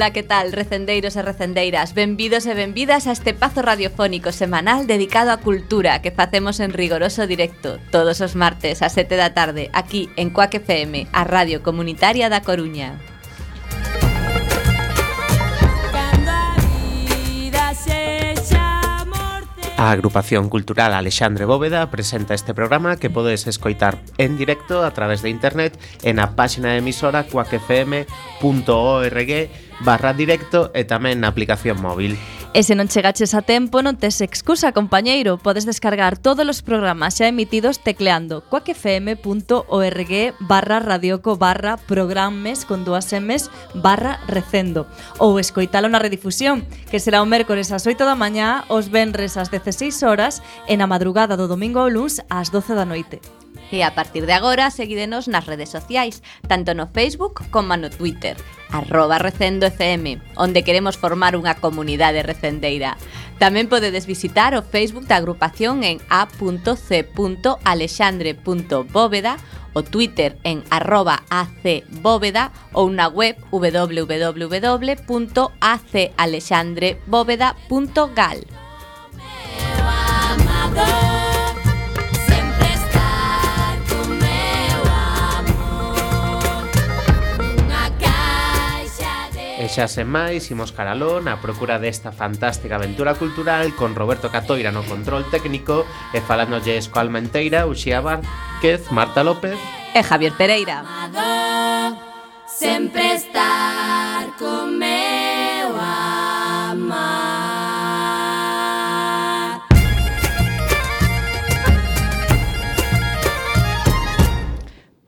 Ola, que tal, recendeiros e recendeiras? Benvidos e benvidas a este pazo radiofónico semanal dedicado á cultura que facemos en rigoroso directo todos os martes a 7 da tarde aquí en Coac FM, a Radio Comunitaria da Coruña. A agrupación cultural Alexandre Bóveda presenta este programa que podes escoitar en directo a través de internet en a páxina de emisora coacfm.org barra directo e tamén na aplicación móvil. E se non chegaches a tempo, non tes excusa, compañeiro. Podes descargar todos os programas xa emitidos tecleando coacfm.org barra radioco barra programes con dúas M's barra recendo. Ou escoitalo na redifusión, que será o mércores ás 8 da mañá, os venres ás 16 horas e na madrugada do domingo ao luns ás 12 da noite. E a partir de agora, seguídenos nas redes sociais, tanto no Facebook como no Twitter, arroba recendo FM, onde queremos formar unha comunidade recendeira. Tamén podedes visitar o Facebook da agrupación en a.c.alexandre.bóveda o Twitter en arroba acbóveda ou na web www.acalexandrebóveda.gal. xa sen máis, imos caralón a procura desta fantástica aventura cultural con Roberto Catoira no control técnico e falándolle Escoalma Enteira, Uxía Vázquez, Marta López e Javier Pereira. Sempre estar con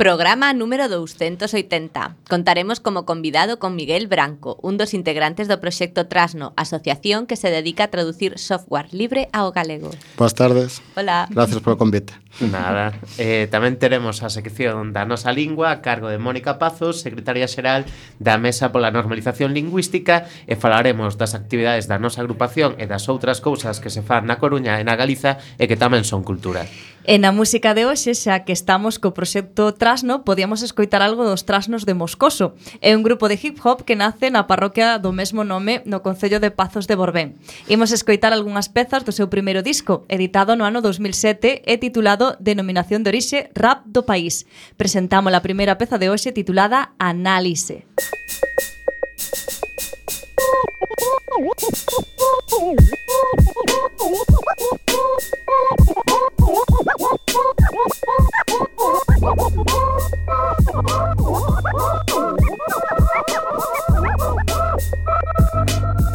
Programa número 280. Contaremos como convidado con Miguel Branco, un dos integrantes do proxecto Trasno, asociación que se dedica a traducir software libre ao galego. Boas tardes. Hola. Gracias polo convite. Nada. Eh, tamén teremos a sección da nosa lingua a cargo de Mónica Pazos, secretaria xeral da Mesa pola Normalización Lingüística e falaremos das actividades da nosa agrupación e das outras cousas que se fan na Coruña e na Galiza e que tamén son cultura. E na música de hoxe, xa que estamos co proxecto Trasno, podíamos escoitar algo dos Trasnos de Moscoso. É un grupo de hip hop que nace na parroquia do mesmo nome no Concello de Pazos de Borbén. Imos escoitar algunhas pezas do seu primeiro disco, editado no ano 2007 e titulado Denominación de Orixe Rap do País. Presentamos a primeira peza de hoxe titulada Análise.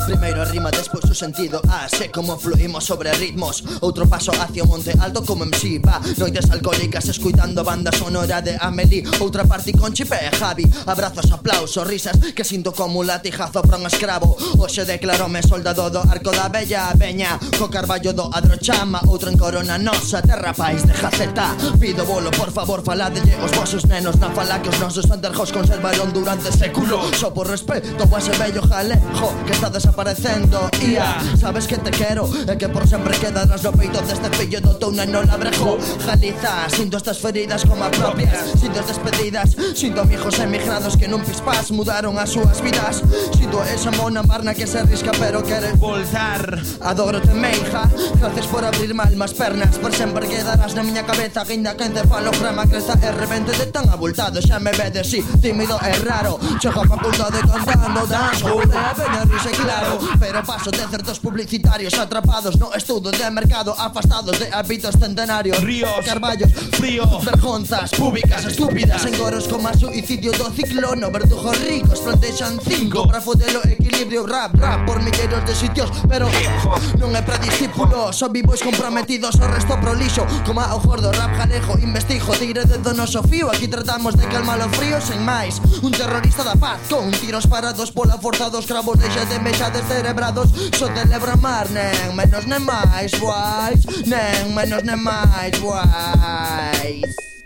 Primeiro a rima, despois o sentido Sé como fluimos sobre ritmos. Outro paso hacia o Monte Alto como MC Va, noites alcohólicas escuitando banda sonora de Amelie. Outra parte con Chipe e Javi. Abrazos, aplausos, risas Que sinto como un latijazo pra un escravo. Oxe declarome soldado do Arco da Bella Peña. Co Carballo do Adrochama Outro en Corona Nosa. Terra País de Jaceta Pido bolo, por favor, faladelle os vosos nenos. Na fala que os nosos anterjos conservaron durante séculos Só por respeto a ese bello jalejo Que está desaparecendo. Ia, sabes que te quero E que por sempre quedarás no peito deste fillo do teu neno labrejo. Galiza, sinto estas feridas como a propias Sinto as despedidas, sinto amigos emigrados que nun pispás mudaron as súas vidas. Sinto esa mona marna que se arrisca pero quere voltar. Adoro te meija, gracias por abrirme almas pernas. Por sempre quedarás na miña cabeza guinda que encefalograma cresta e repente de tan abultado. Xa me vedes, si, tímido e raro. Chego a punto de danzo, de de risa claro. Pero paso de certos publicitarios varios atrapados no estudo de mercado afastados de hábitos centenarios. Ríos carballos frío vergonzas públicas estúpidas en coros como suicidio do ciclono verdujos ricos plantexan cinco para foder o equilibrio rap rap por milleiros de sitios pero non é para discípulos son vivos comprometidos o resto prolixo como ao gordo rap jalejo investijo tigre de donoso fío aquí tratamos de calmar o frío sen máis. Un terrorista da paz con tiros parados pola forza dos cravos de xete de cerebrados só celebra mar Nem menos nem mais wise. nem menos nem mais wise.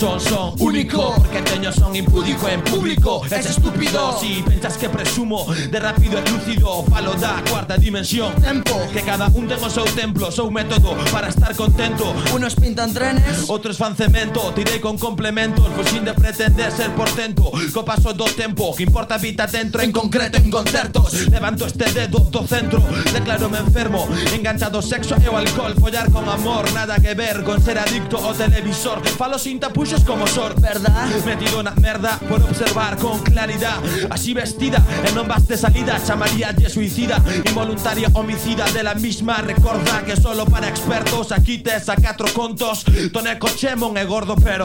Son, son único Porque teño son impúdico en público. Es estúpido Si pensas que presumo de rápido e lúcido. Falo da cuarta dimensión. Tempo. Que cada un ten o seu templo, o seu método Para estar contento. Unos pintan trenes. Outros fan cemento, tirei con complementos. Pois sin de pretender ser portento Co paso do tempo, que importa vida dentro En concreto en concertos. Levanto este dedo do centro Declaro me enfermo Enganchado sexo ao alcohol Follar con amor, nada que ver Con ser adicto ao televisor. Falo sin como sor ¿Verdad? Metido na merda por observar con claridad. Así vestida e non vas de salida Chamaría de suicida Involuntaria homicida de la misma. Recorda que solo para expertos Aquí tes a catro contos Toneco chemon e gordo pero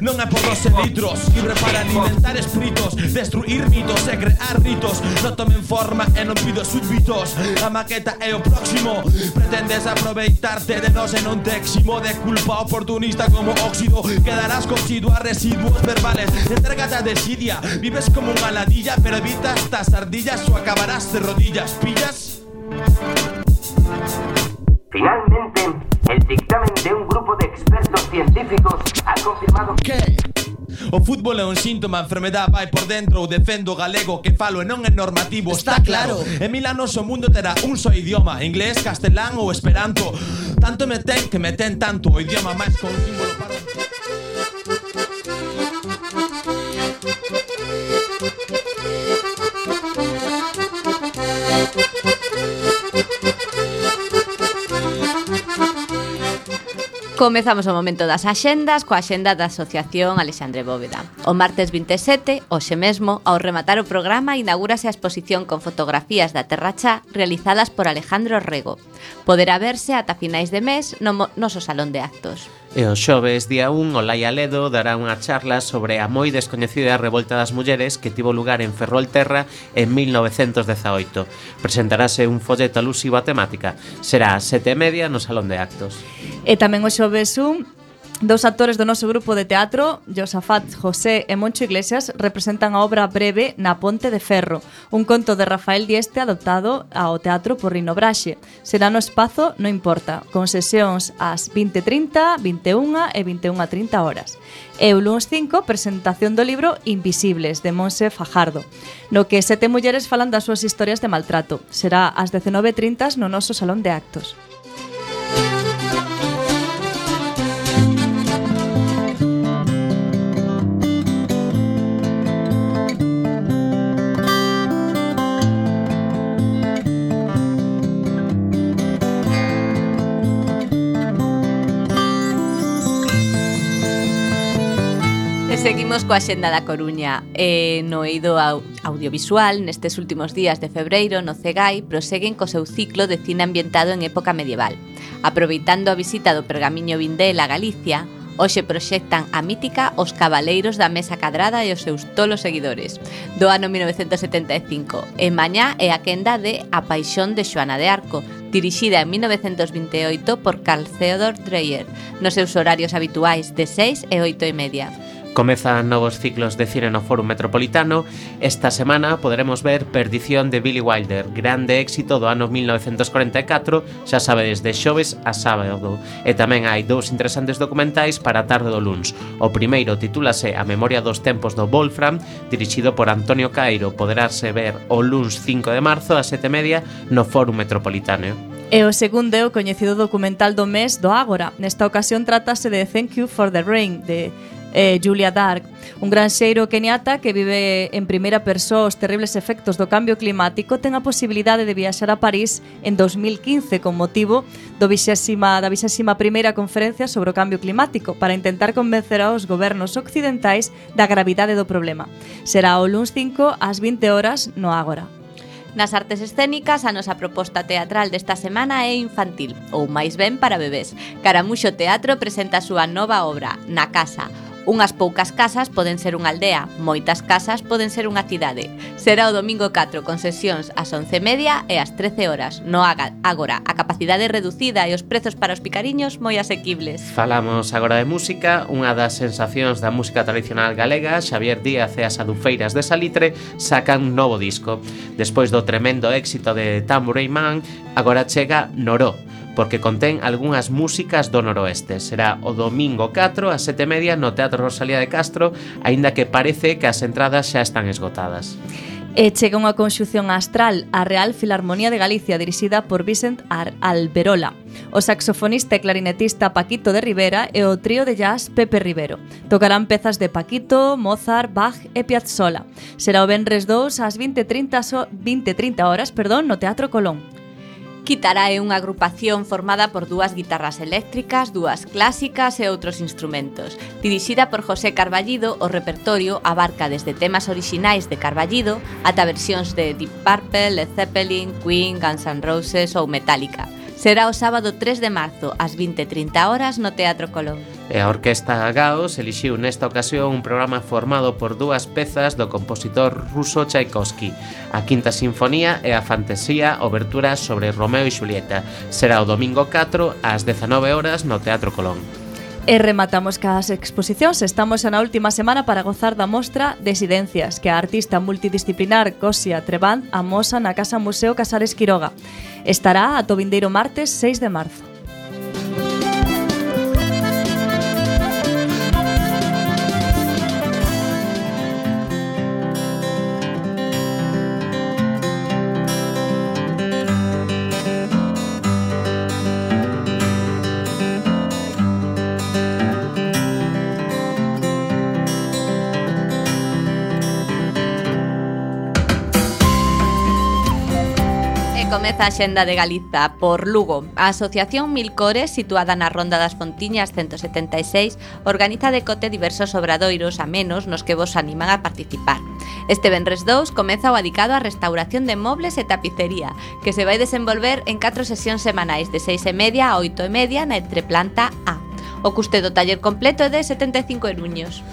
Non é por 12 litros. Libre para alimentar espíritos Destruir mitos e crear ritos. Non tomen forma e non pido súbditos A maqueta é o próximo. Pretendes aproveitarte de nós e non te eximo De culpa oportunista como óxido Quedarás cocido a residuos verbales Entrégate a desidia Vives como unha ladilla Pero evitas estas ardillas o acabarás de rodillas Pillas? Finalmente, el dictamen de un grupo de expertos científicos ha confirmado ¿Qué? O fútbol é un síntoma, a enfermedad vai por dentro O defendo galego que falo e non é normativo Está claro. En mil anos o mundo terá un só idioma Inglés, castelán ou esperanto Tanto me ten que me ten tanto O idioma máis con símbolo para... Comezamos o momento das axendas coa axenda da Asociación Alexandre Bóveda. O martes 27, hoxe mesmo, ao rematar o programa, inaugúrase a exposición con fotografías da Terracha realizadas por Alejandro Rego. Poderá verse ata finais de mes no noso salón de actos. E o xoves día 1, Olaia Ledo dará unha charla sobre a moi descoñecida revolta das mulleres que tivo lugar en Ferrolterra en 1918. Presentarase un folleto alusivo á temática. Será a sete e media no Salón de Actos. E tamén o xoves 1, Dous actores do noso grupo de teatro, Josafat José e Moncho Iglesias, representan a obra breve Na Ponte de Ferro, un conto de Rafael Dieste adoptado ao teatro por Rino Braxe. Será no espazo, no importa, con sesións ás 20.30, 21 e 21.30 horas. E o Luns 5, presentación do libro Invisibles, de Monse Fajardo, no que sete mulleres falan das súas historias de maltrato. Será ás 19.30 no noso salón de actos. Seguimos coa xenda da Coruña. Eh, no eido audiovisual, nestes últimos días de febreiro, no Cegai, proseguen co seu ciclo de cine ambientado en época medieval. Aproveitando a visita do pergamiño Vindel a Galicia, Hoxe proxectan a mítica Os Cabaleiros da Mesa Cadrada e os seus tolos seguidores do ano 1975 e mañá é a quenda de A Paixón de Xoana de Arco dirixida en 1928 por Carl Theodor Dreyer nos seus horarios habituais de 6 e 8 e media. Comezan novos ciclos de cine no Fórum Metropolitano. Esta semana poderemos ver Perdición de Billy Wilder, grande éxito do ano 1944, xa sabedes, de xoves a sábado. E tamén hai dous interesantes documentais para a tarde do luns. O primeiro titúlase A memoria dos tempos do Wolfram, dirixido por Antonio Cairo. Poderase ver o luns 5 de marzo a 7:30 no Fórum Metropolitano. E o segundo é o coñecido documental do mes do Ágora. Nesta ocasión trátase de Thank You for the Rain, de eh, Julia Dark, un granxeiro keniata que vive en primeira persoa os terribles efectos do cambio climático, ten a posibilidade de viaxar a París en 2015 con motivo do 20, da 21ª primeira conferencia sobre o cambio climático para intentar convencer aos gobernos occidentais da gravidade do problema. Será o luns 5 ás 20 horas no Ágora. Nas artes escénicas, a nosa proposta teatral desta semana é infantil, ou máis ben para bebés. Caramuxo Teatro presenta a súa nova obra, Na Casa, Unhas poucas casas poden ser unha aldea, moitas casas poden ser unha cidade. Será o domingo 4 con sesións ás 11:30 e ás 13 horas. No haga agora, a capacidade reducida e os prezos para os picariños moi asequibles. Falamos agora de música, unha das sensacións da música tradicional galega, Xavier Díaz e as Adufeiras de Salitre sacan novo disco. Despois do tremendo éxito de Tambourine Man, agora chega Noró porque contén algunhas músicas do noroeste. Será o domingo 4 ás 7:30 no Teatro Rosalía de Castro, aínda que parece que as entradas xa están esgotadas. E chega unha conxunción astral a Real Filarmonía de Galicia dirixida por Vicent Ar Alberola, o saxofonista e clarinetista Paquito de Rivera e o trío de jazz Pepe Rivero. Tocarán pezas de Paquito, Mozart, Bach e Piazzolla. Será o Benres 2 ás 20:30 20:30 horas, perdón, no Teatro Colón. Quitará é unha agrupación formada por dúas guitarras eléctricas, dúas clásicas e outros instrumentos. Dirixida por José Carballido, o repertorio abarca desde temas orixinais de Carballido ata versións de Deep Purple, Led Zeppelin, Queen, Guns N' Roses ou Metallica. Será o sábado 3 de marzo, ás 20.30 horas, no Teatro Colón. E a Orquesta Gaos elixiu nesta ocasión un programa formado por dúas pezas do compositor ruso Tchaikovsky, a Quinta Sinfonía e a Fantasía Obertura sobre Romeo e Julieta. Será o domingo 4 ás 19 horas no Teatro Colón. E rematamos cas exposicións. Estamos na última semana para gozar da mostra Desidencias, que a artista multidisciplinar Cosia Trebant amosa na Casa Museo Casares Quiroga. Estará a vindeiro martes 6 de marzo. Comeza a Xenda de Galiza por Lugo. A Asociación Milcores, situada na Ronda das Fontiñas 176, organiza de cote diversos obradoiros a menos nos que vos animan a participar. Este Benres 2 comeza o adicado á restauración de mobles e tapicería, que se vai desenvolver en 4 sesións semanais de 6 e media a 8 e media na entreplanta A. O custe do taller completo é de 75 eruños.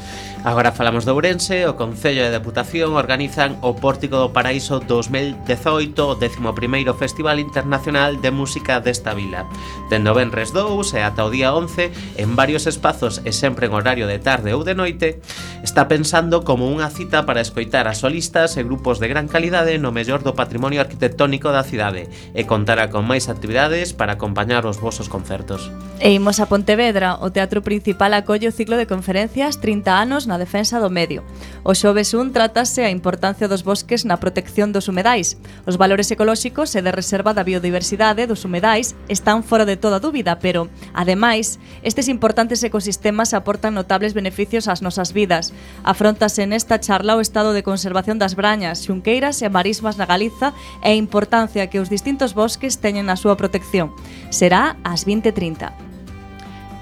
Agora falamos de Ourense, o Concello e a Deputación organizan o Pórtico do Paraíso 2018, o 11º Festival Internacional de Música desta vila. Tendo Benres 2 e ata o día 11, en varios espazos e sempre en horario de tarde ou de noite, está pensando como unha cita para escoitar a solistas e grupos de gran calidade no mellor do patrimonio arquitectónico da cidade e contará con máis actividades para acompañar os vosos concertos. E imos a Pontevedra, o Teatro Principal acolle o ciclo de conferencias 30 anos na defensa do medio. O xoves un trátase a importancia dos bosques na protección dos humedais. Os valores ecolóxicos e de reserva da biodiversidade dos humedais están fora de toda dúbida, pero, ademais, estes importantes ecosistemas aportan notables beneficios ás nosas vidas. Afrontase nesta charla o estado de conservación das brañas, xunqueiras e marismas na Galiza e a importancia que os distintos bosques teñen na súa protección. Será ás 20.30.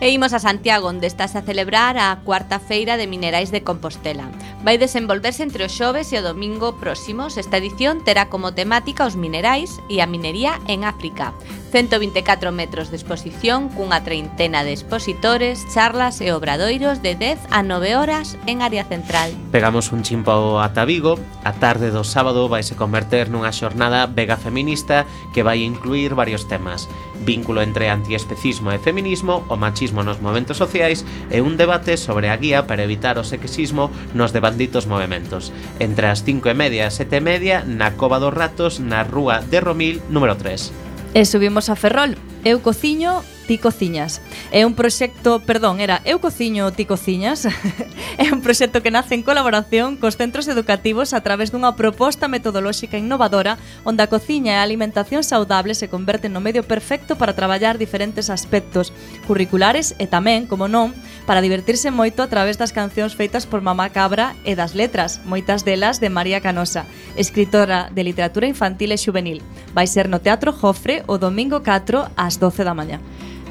E imos a Santiago, onde estás a celebrar a cuarta feira de minerais de Compostela. Vai desenvolverse entre o xoves e o domingo próximos. Esta edición terá como temática os minerais e a minería en África. 124 metros de exposición cunha treintena de expositores, charlas e obradoiros de 10 a 9 horas en área central. Pegamos un chimpo ata Vigo, a tarde do sábado vai se converter nunha xornada vega feminista que vai incluir varios temas. Vínculo entre antiespecismo e feminismo, o machismo nos movimentos sociais e un debate sobre a guía para evitar o sexismo nos debanditos movimentos. Entre as 5 e media e 7 e media na Cova dos Ratos na Rúa de Romil número 3. E subimos a Ferrol. Eu cociño Ti Cociñas. É un proxecto, perdón, era Eu Cociño, Ti Cociñas. é un proxecto que nace en colaboración cos centros educativos a través dunha proposta metodolóxica innovadora onde a cociña e a alimentación saudable se converten no medio perfecto para traballar diferentes aspectos curriculares e tamén, como non, para divertirse moito a través das cancións feitas por Mamá Cabra e das letras, moitas delas de María Canosa, escritora de literatura infantil e juvenil. Vai ser no Teatro Jofre o domingo 4 ás 12 da mañá.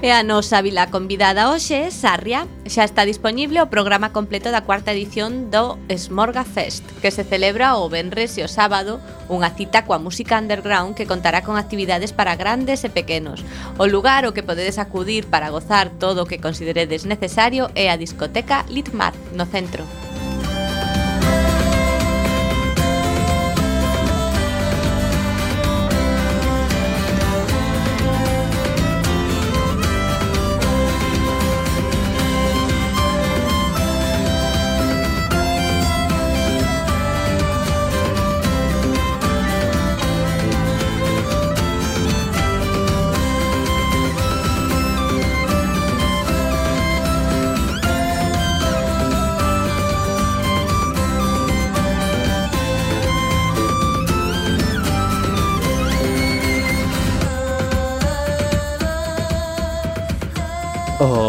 E a nosa vila convidada hoxe é Sarria. Xa está disponible o programa completo da cuarta edición do Smorga Fest, que se celebra o venres e o sábado, unha cita coa música underground que contará con actividades para grandes e pequenos. O lugar o que podedes acudir para gozar todo o que consideredes necesario é a discoteca Litmar, no centro.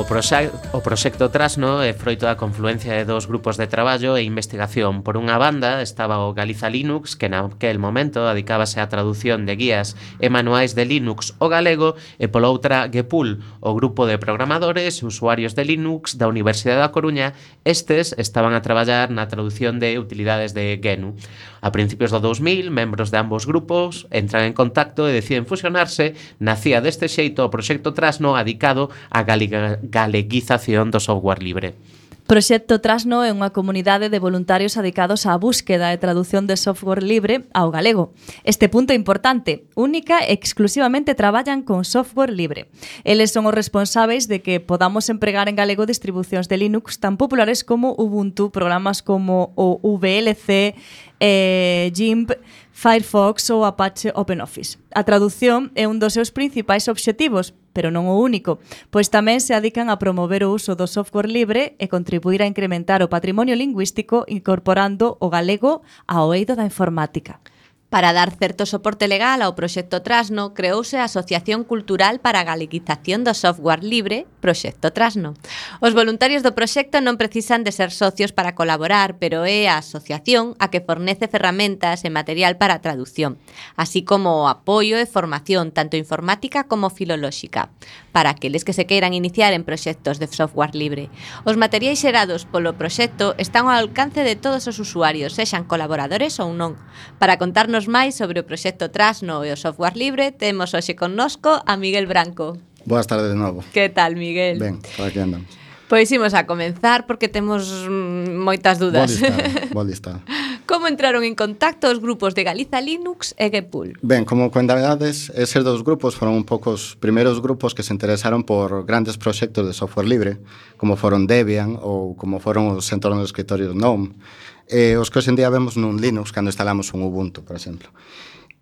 O, proxa o proxecto Trasno é froito da confluencia de dous grupos de traballo e investigación. Por unha banda estaba o Galiza Linux, que naquel momento dedicábase á traducción de guías e manuais de Linux o galego, e pola outra Gepul, o grupo de programadores e usuarios de Linux da Universidade da Coruña, estes estaban a traballar na traducción de utilidades de GNU. A principios do 2000, membros de ambos grupos entran en contacto e deciden fusionarse, nacía deste xeito o proxecto Trasno adicado a Galiga galeguización do software libre. Proxecto Trasno é unha comunidade de voluntarios adicados á búsqueda e traducción de software libre ao galego. Este punto é importante. Única e exclusivamente traballan con software libre. Eles son os responsáveis de que podamos empregar en galego distribucións de Linux tan populares como Ubuntu, programas como o VLC, eh, GIMP, Firefox ou Apache OpenOffice. A traducción é un dos seus principais obxectivos, pero non o único, pois tamén se adican a promover o uso do software libre e contribuir a incrementar o patrimonio lingüístico incorporando o galego ao eido da informática. Para dar certo soporte legal ao proxecto Trasno, creouse a Asociación Cultural para a Galeguización do Software Libre, Proxecto Trasno. Os voluntarios do proxecto non precisan de ser socios para colaborar, pero é a asociación a que fornece ferramentas e material para a traducción, así como o apoio e formación tanto informática como filolóxica, para aqueles que se queiran iniciar en proxectos de software libre. Os materiais xerados polo proxecto están ao alcance de todos os usuarios, sexan colaboradores ou non. Para contarnos contarnos máis sobre o proxecto Trasno e o software libre, temos hoxe connosco a Miguel Branco. Boas tardes de novo. Que tal, Miguel? Ben, para que andamos. Pois imos a comenzar porque temos mm, moitas dudas. Boa lista, boa lista. Como entraron en contacto os grupos de Galiza Linux e Gepul? Ben, como cuentavedades, eses dos grupos foron un pouco os primeiros grupos que se interesaron por grandes proxectos de software libre, como foron Debian ou como foron os entornos de escritorio GNOME, eh, os que hoxendía vemos nun Linux cando instalamos un Ubuntu, por exemplo.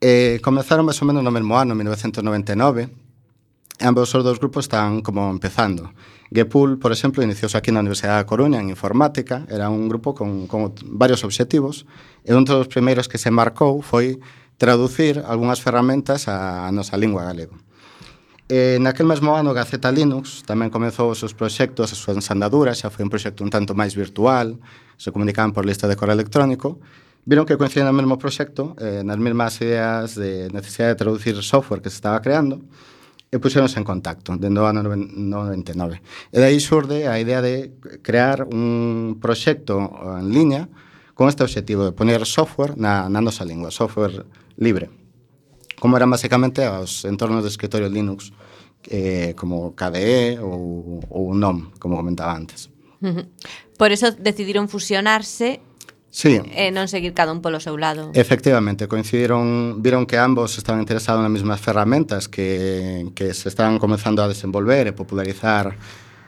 Eh, comezaron máis ou menos no mesmo ano, 1999, ambos os dous grupos están como empezando. Gepul, por exemplo, iniciouse aquí na Universidade da Coruña en informática, era un grupo con, con varios obxectivos, e un dos primeiros que se marcou foi traducir algunhas ferramentas á nosa lingua galega. E naquel mesmo ano Gaceta Linux tamén comezou os seus proxectos, as súas andaduras, xa foi un proxecto un tanto máis virtual, se comunicaban por lista de correo electrónico, viron que coincidían no mesmo proxecto, eh, nas mesmas ideas de necesidade de traducir software que se estaba creando, e puxeronse en contacto dende o ano 99. E dai surde a idea de crear un proxecto en liña con este objetivo de poner software na, na nosa lingua, software libre. Como eran basicamente os entornos de escritorio Linux, eh, como KDE ou, ou NOM, como comentaba antes. Por eso decidiron fusionarse Sí. E non seguir cada un polo seu lado. Efectivamente, coincidiron, viron que ambos estaban interesados nas mesmas ferramentas que, que se estaban comenzando a desenvolver e popularizar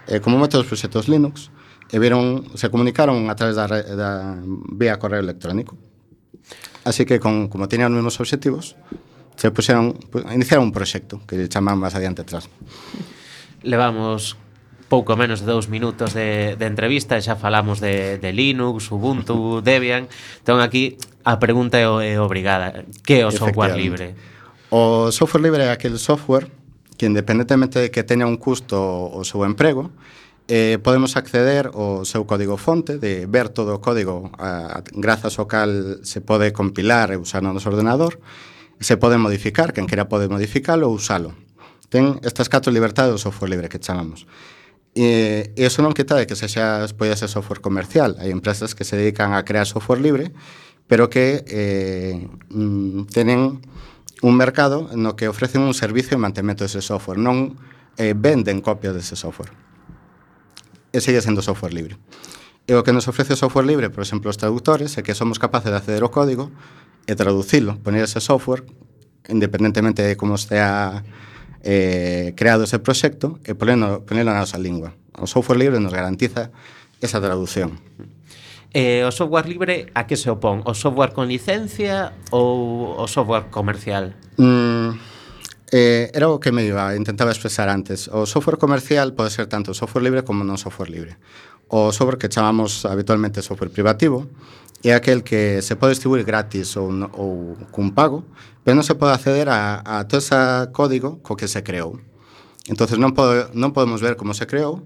eh, como métodos proxectos Linux e viron, se comunicaron a través da, da vía correo electrónico. Así que, con, como tenían os mesmos objetivos, se puseron, pues, iniciaron un proxecto que chaman máis adiante atrás. Levamos pouco menos de dous minutos de, de entrevista e xa falamos de, de Linux, Ubuntu, Debian. Entón aquí a pregunta é, é obrigada. Que é o software libre? O software libre é aquel software que independentemente de que teña un custo o seu emprego eh, podemos acceder ao seu código fonte de ver todo o código a, a, grazas ao cal se pode compilar e usar no noso ordenador se pode modificar, quen quera pode modificalo ou usalo. Ten estas catro libertades do software libre que chamamos. Eh, eso non quita de que se xa poida ser software comercial. Hai empresas que se dedican a crear software libre, pero que eh, mm, tenen un mercado no que ofrecen un servicio de mantemento dese software. Non eh, venden copias dese software. Eh, e segue sendo software libre. E o que nos ofrece o software libre, por exemplo, os traductores, é que somos capaces de acceder ao código e traducilo, poner ese software, independentemente de como estea eh, creado ese proxecto e ponelo, ponelo na nosa lingua. O software libre nos garantiza esa traducción. Eh, o software libre a que se opón? O software con licencia ou o software comercial? Mm, eh, era o que me iba, intentaba expresar antes. O software comercial pode ser tanto software libre como non software libre. O software que chamamos habitualmente software privativo, é aquel que se pode distribuir gratis ou, ou cun pago, pero non se pode acceder a, a todo ese código co que se creou. Entonces non, pode, non podemos ver como se creou,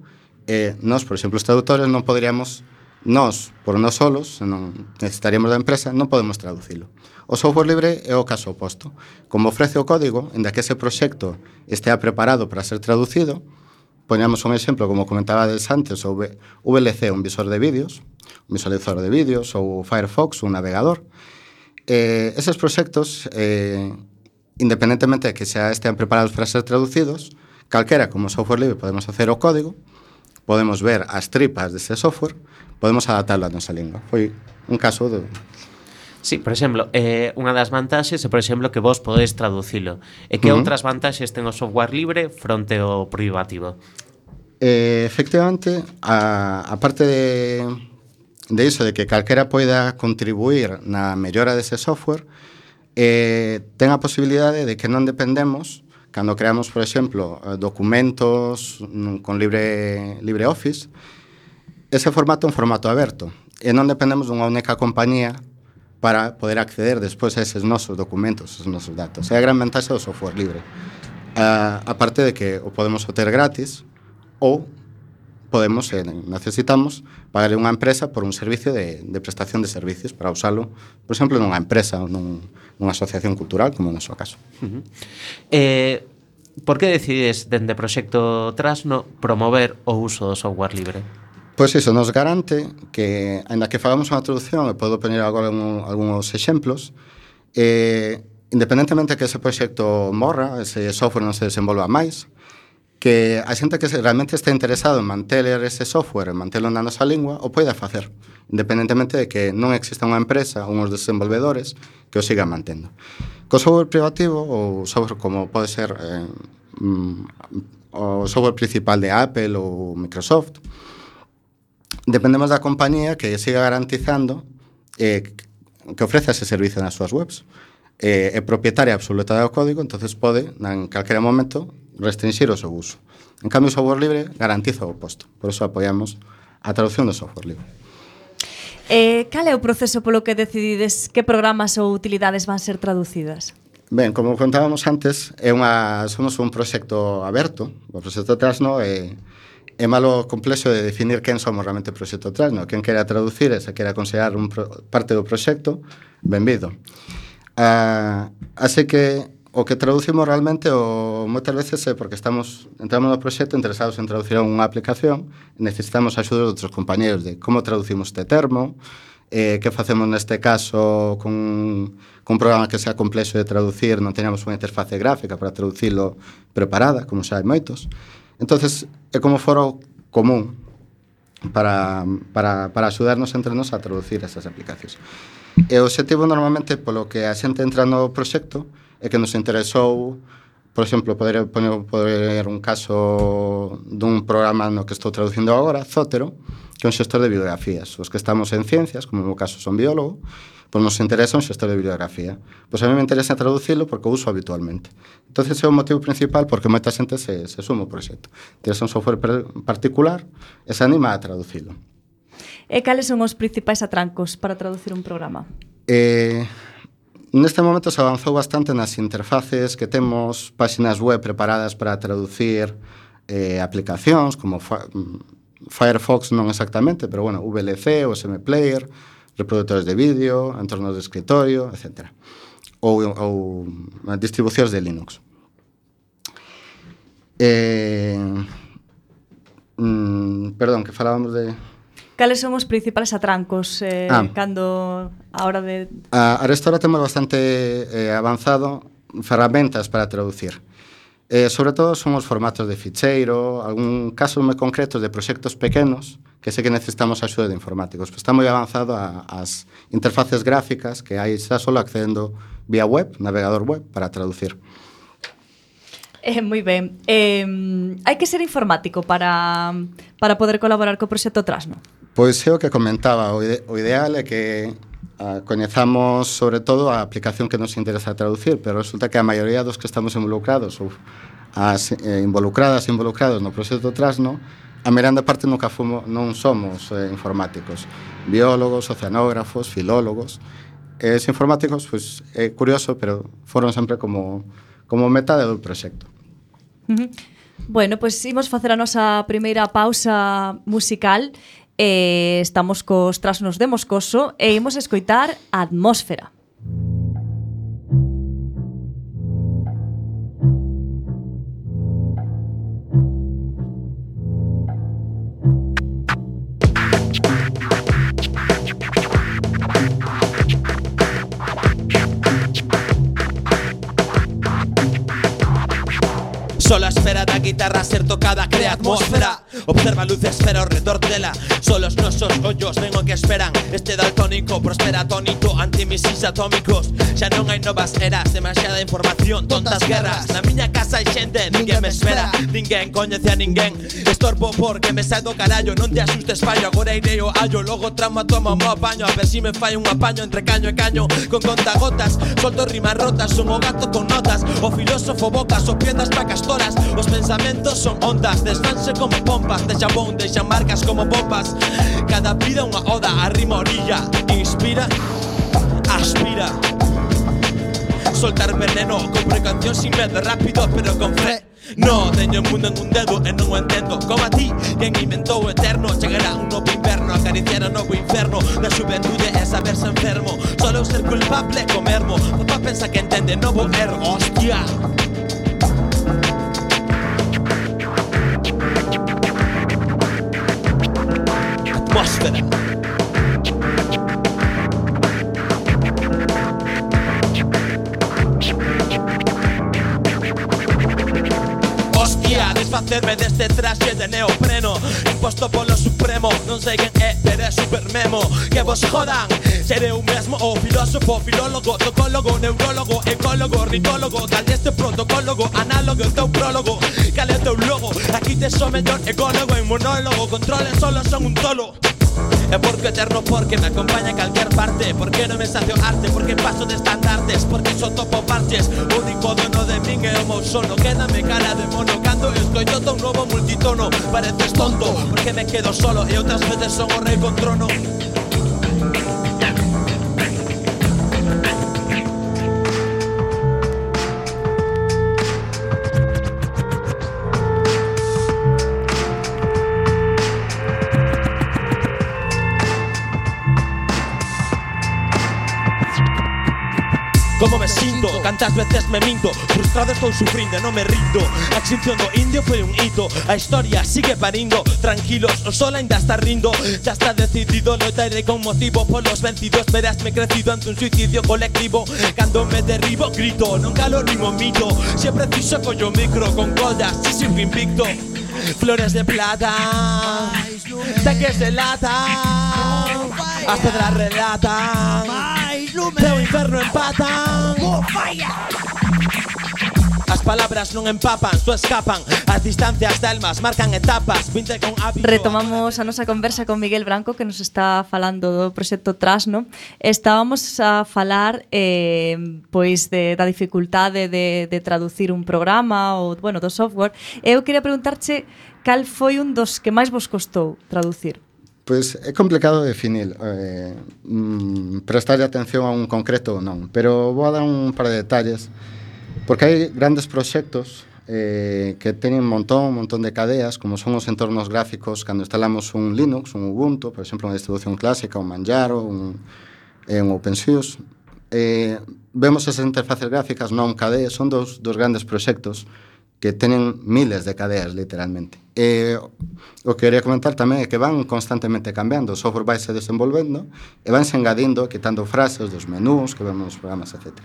e nós, por exemplo, os traductores, non poderíamos, nós, por nós solos, non necesitaríamos da empresa, non podemos traducilo. O software libre é o caso oposto. Como ofrece o código, en da que ese proxecto estea preparado para ser traducido, Poñamos un exemplo, como comentabades antes, o VLC, un visor de vídeos, un visualizador de vídeos, ou Firefox, un navegador. Eh, eses proxectos, eh, independentemente de que xa estean preparados para ser traducidos, calquera como software libre podemos hacer o código, podemos ver as tripas dese software, podemos adaptarlo á nosa lingua. Foi un caso de, Sí, por exemplo, eh, unha das vantaxes é, por exemplo, que vos podedes traducilo. E que uh -huh. outras vantaxes ten o software libre fronte ao privativo? Eh, efectivamente, a, a parte de, de iso, de que calquera poida contribuir na mellora dese software, eh, ten a posibilidade de que non dependemos cando creamos, por exemplo, eh, documentos con libre, libre office, ese formato é un formato aberto e non dependemos dunha única compañía para poder acceder despois a eses nosos documentos, os nosos datos. É a gran vantaxe do software libre. Uh, a parte de que o podemos obter gratis ou podemos, se eh, necesitamos, pagarle unha empresa por un servicio de, de prestación de servicios para usalo, por exemplo, nunha empresa ou nun, nunha asociación cultural, como no seu caso. Uh -huh. eh, por que decides dende Proxecto Trasno promover o uso do software libre? Pois iso, nos garante que, ainda que fagamos unha traducción, e podo poner agora un, algúns exemplos, eh, independentemente que ese proxecto morra, ese software non se desenvolva máis, que a xente que realmente está interesado en manter ese software, en mantelo na nosa lingua, o poida facer, independentemente de que non exista unha empresa ou uns desenvolvedores que o siga mantendo. Co software privativo, ou software como pode ser eh, mm, o software principal de Apple ou Microsoft, dependemos da compañía que siga garantizando eh, que ofrece ese servicio nas súas webs. Eh, é propietaria absoluta do código, entonces pode, en calquera momento, restringir o seu uso. En cambio, o software libre garantiza o oposto. Por eso apoiamos a traducción do software libre. Eh, cal é o proceso polo que decidides que programas ou utilidades van ser traducidas? Ben, como contábamos antes, é unha, somos un proxecto aberto, o proxecto Trasno é eh, é malo complexo de definir quen somos realmente o proxecto trans, no? Quen quera traducir e se quera considerar un pro, parte do proxecto, benvido. Ah, así que o que traducimos realmente o moitas veces é porque estamos entramos no proxecto interesados en traducir unha aplicación e necesitamos axuda de outros compañeiros de como traducimos este termo eh, que facemos neste caso con, con un programa que sea complexo de traducir non teñamos unha interface gráfica para traducilo preparada como xa hai moitos entonces é como foro común para, para, para axudarnos entre nós a traducir esas aplicacións. E o objetivo normalmente polo que a xente entra no proxecto é que nos interesou Por exemplo, poder poner, poder un caso dun programa no que estou traducindo agora, Zótero, que é un xestor de biografías. Os que estamos en ciencias, como no caso son biólogo, Pois nos interesa un xestor de bibliografía. Pois a mí me interesa traducilo porque o uso habitualmente. entonces é o motivo principal porque moita xente se, se suma o proxecto. Entón, Tires un software particular e se anima a traducilo. E cales son os principais atrancos para traducir un programa? Eh, neste momento se avanzou bastante nas interfaces que temos, páxinas web preparadas para traducir eh, aplicacións como mm, Firefox non exactamente, pero bueno, VLC, o SM Player, reproductores de vídeo, entornos de escritorio, etc. Ou, ou eh, distribucións de Linux. Eh, mm, perdón, que falábamos de... Cales son os principales atrancos eh, ah, cando a hora de... A, a restora temos bastante eh, avanzado ferramentas para traducir. Eh, sobre todo son os formatos de ficheiro, algún casos moi concretos de proxectos pequenos que sei que necesitamos a axuda de informáticos. Pues está moi avanzado a, as interfaces gráficas que hai xa solo accedendo vía web, navegador web, para traducir. Eh, moi ben. Eh, hai que ser informático para, para poder colaborar co proxecto Trasno? Pois é o que comentaba. O, ide o ideal é que a, coñezamos sobre todo a aplicación que nos interesa traducir, pero resulta que a maioría dos que estamos involucrados ou as eh, involucradas e involucrados no proxecto Trasno a Miranda parte nunca fumo, non somos eh, informáticos, biólogos, oceanógrafos, filólogos. Eh, e os informáticos, pois, pues, é curioso, pero foron sempre como, como metade do proxecto. Uh -huh. Bueno, pois pues, imos facer a nosa primeira pausa musical. Eh, estamos cos trasnos de Moscoso e imos escoitar a atmósfera. Solo espera da guitarra ser tocada crea atmósfera Observa luces pero retortela Solos los nosos ollos, vengo que esperan Este daltónico prospera tónico Ante misis atómicos. Xa non hai novas eras, demasiada información Tontas guerras, na miña casa hai xente Ninguén me espera, ninguén coñece a ninguén. Estorbo porque me sai do carallo Non te asustes fallo, agora irei o hallo Logo tramo a toma mo apaño. A ver si me fai un apaño entre caño e caño. Con contagotas, solto rimas rotas Son o gato con notas, o filósofo bocas O piedras pa castoras, os pensamentos son ondas Desfanse como pompas copas de xabón Deixan marcas como popas. Cada vida unha oda a rima orilla Inspira, aspira. Soltar veneno, compre canción sin medo Rápido pero con fe. No, teño o mundo en un dedo e non o entendo Como a ti, quen inventou o eterno. Chegará un novo inverno, acariciar o novo inferno. Na xuventude é saberse enfermo Solo ser culpable comermo. Papá pensa que entende, novo erro, hostia Hostia. Hostia, desfacerme deste traxe de neopreno Imposto polo supremo Non sei quen é, pero é super memo. Que vos jodan Seré eu mesmo o filósofo, filólogo Tocólogo, neurólogo, ecólogo, ritólogo Cal deste protocólogo, análogo teu prólogo Cal é teu logo Aquí te sou mellor ecólogo en monólogo Controlen solo son un tolo É porque eterno porque me acompaña en calquer parte. Porque non me sacio arte, porque paso de estandartes. Porque só topo parches. Único dono de min é o meu sono Quédame cara de mono Cando escollo un novo multitono Pareces tonto. Porque me quedo solo E outras veces son o rei con trono cantas veces me minto Frustrado estou sufrindo e non me rindo. A extinción do indio foi un hito A historia sigue parindo Tranquilos, o sol ainda está rindo. Ya está decidido, loitarei con motivo. Polos vencidos, verásme crecido ante un suicidio colectivo. Cando me derribo, grito Non calo rimo mito. Se preciso collo micro con collas Si sigo invicto Flores de plata Tanques de lata As pedras relatan Teu inferno empatan As palabras non empapan, só escapan. As distancias de almas marcan etapas. Vinte con hábito. Retomamos a nosa conversa con Miguel Branco Que nos está falando do proxecto Trasno Estábamos a falar eh, Pois de, da dificultade de, de traducir un programa Ou, bueno, do software. Eu queria preguntarche Cal foi un dos que máis vos costou traducir? Pois é complicado definir, eh, mm, prestarle atención a un concreto ou non, pero vou a dar un par de detalles, porque hai grandes proxectos eh, que teñen un montón, un montón de cadeas, como son os entornos gráficos cando instalamos un Linux, un Ubuntu, por exemplo, unha distribución clásica, un Manjaro, un, eh, un OpenSUSE. Eh, vemos esas interfaces gráficas, non cadeas, son dos, dos grandes proxectos que teñen miles de cadeas, literalmente. Eh, e o que quería comentar tamén é que van constantemente cambiando, o software vai se desenvolvendo e vanse engadindo, quitando frases dos menús que vemos nos programas, etc.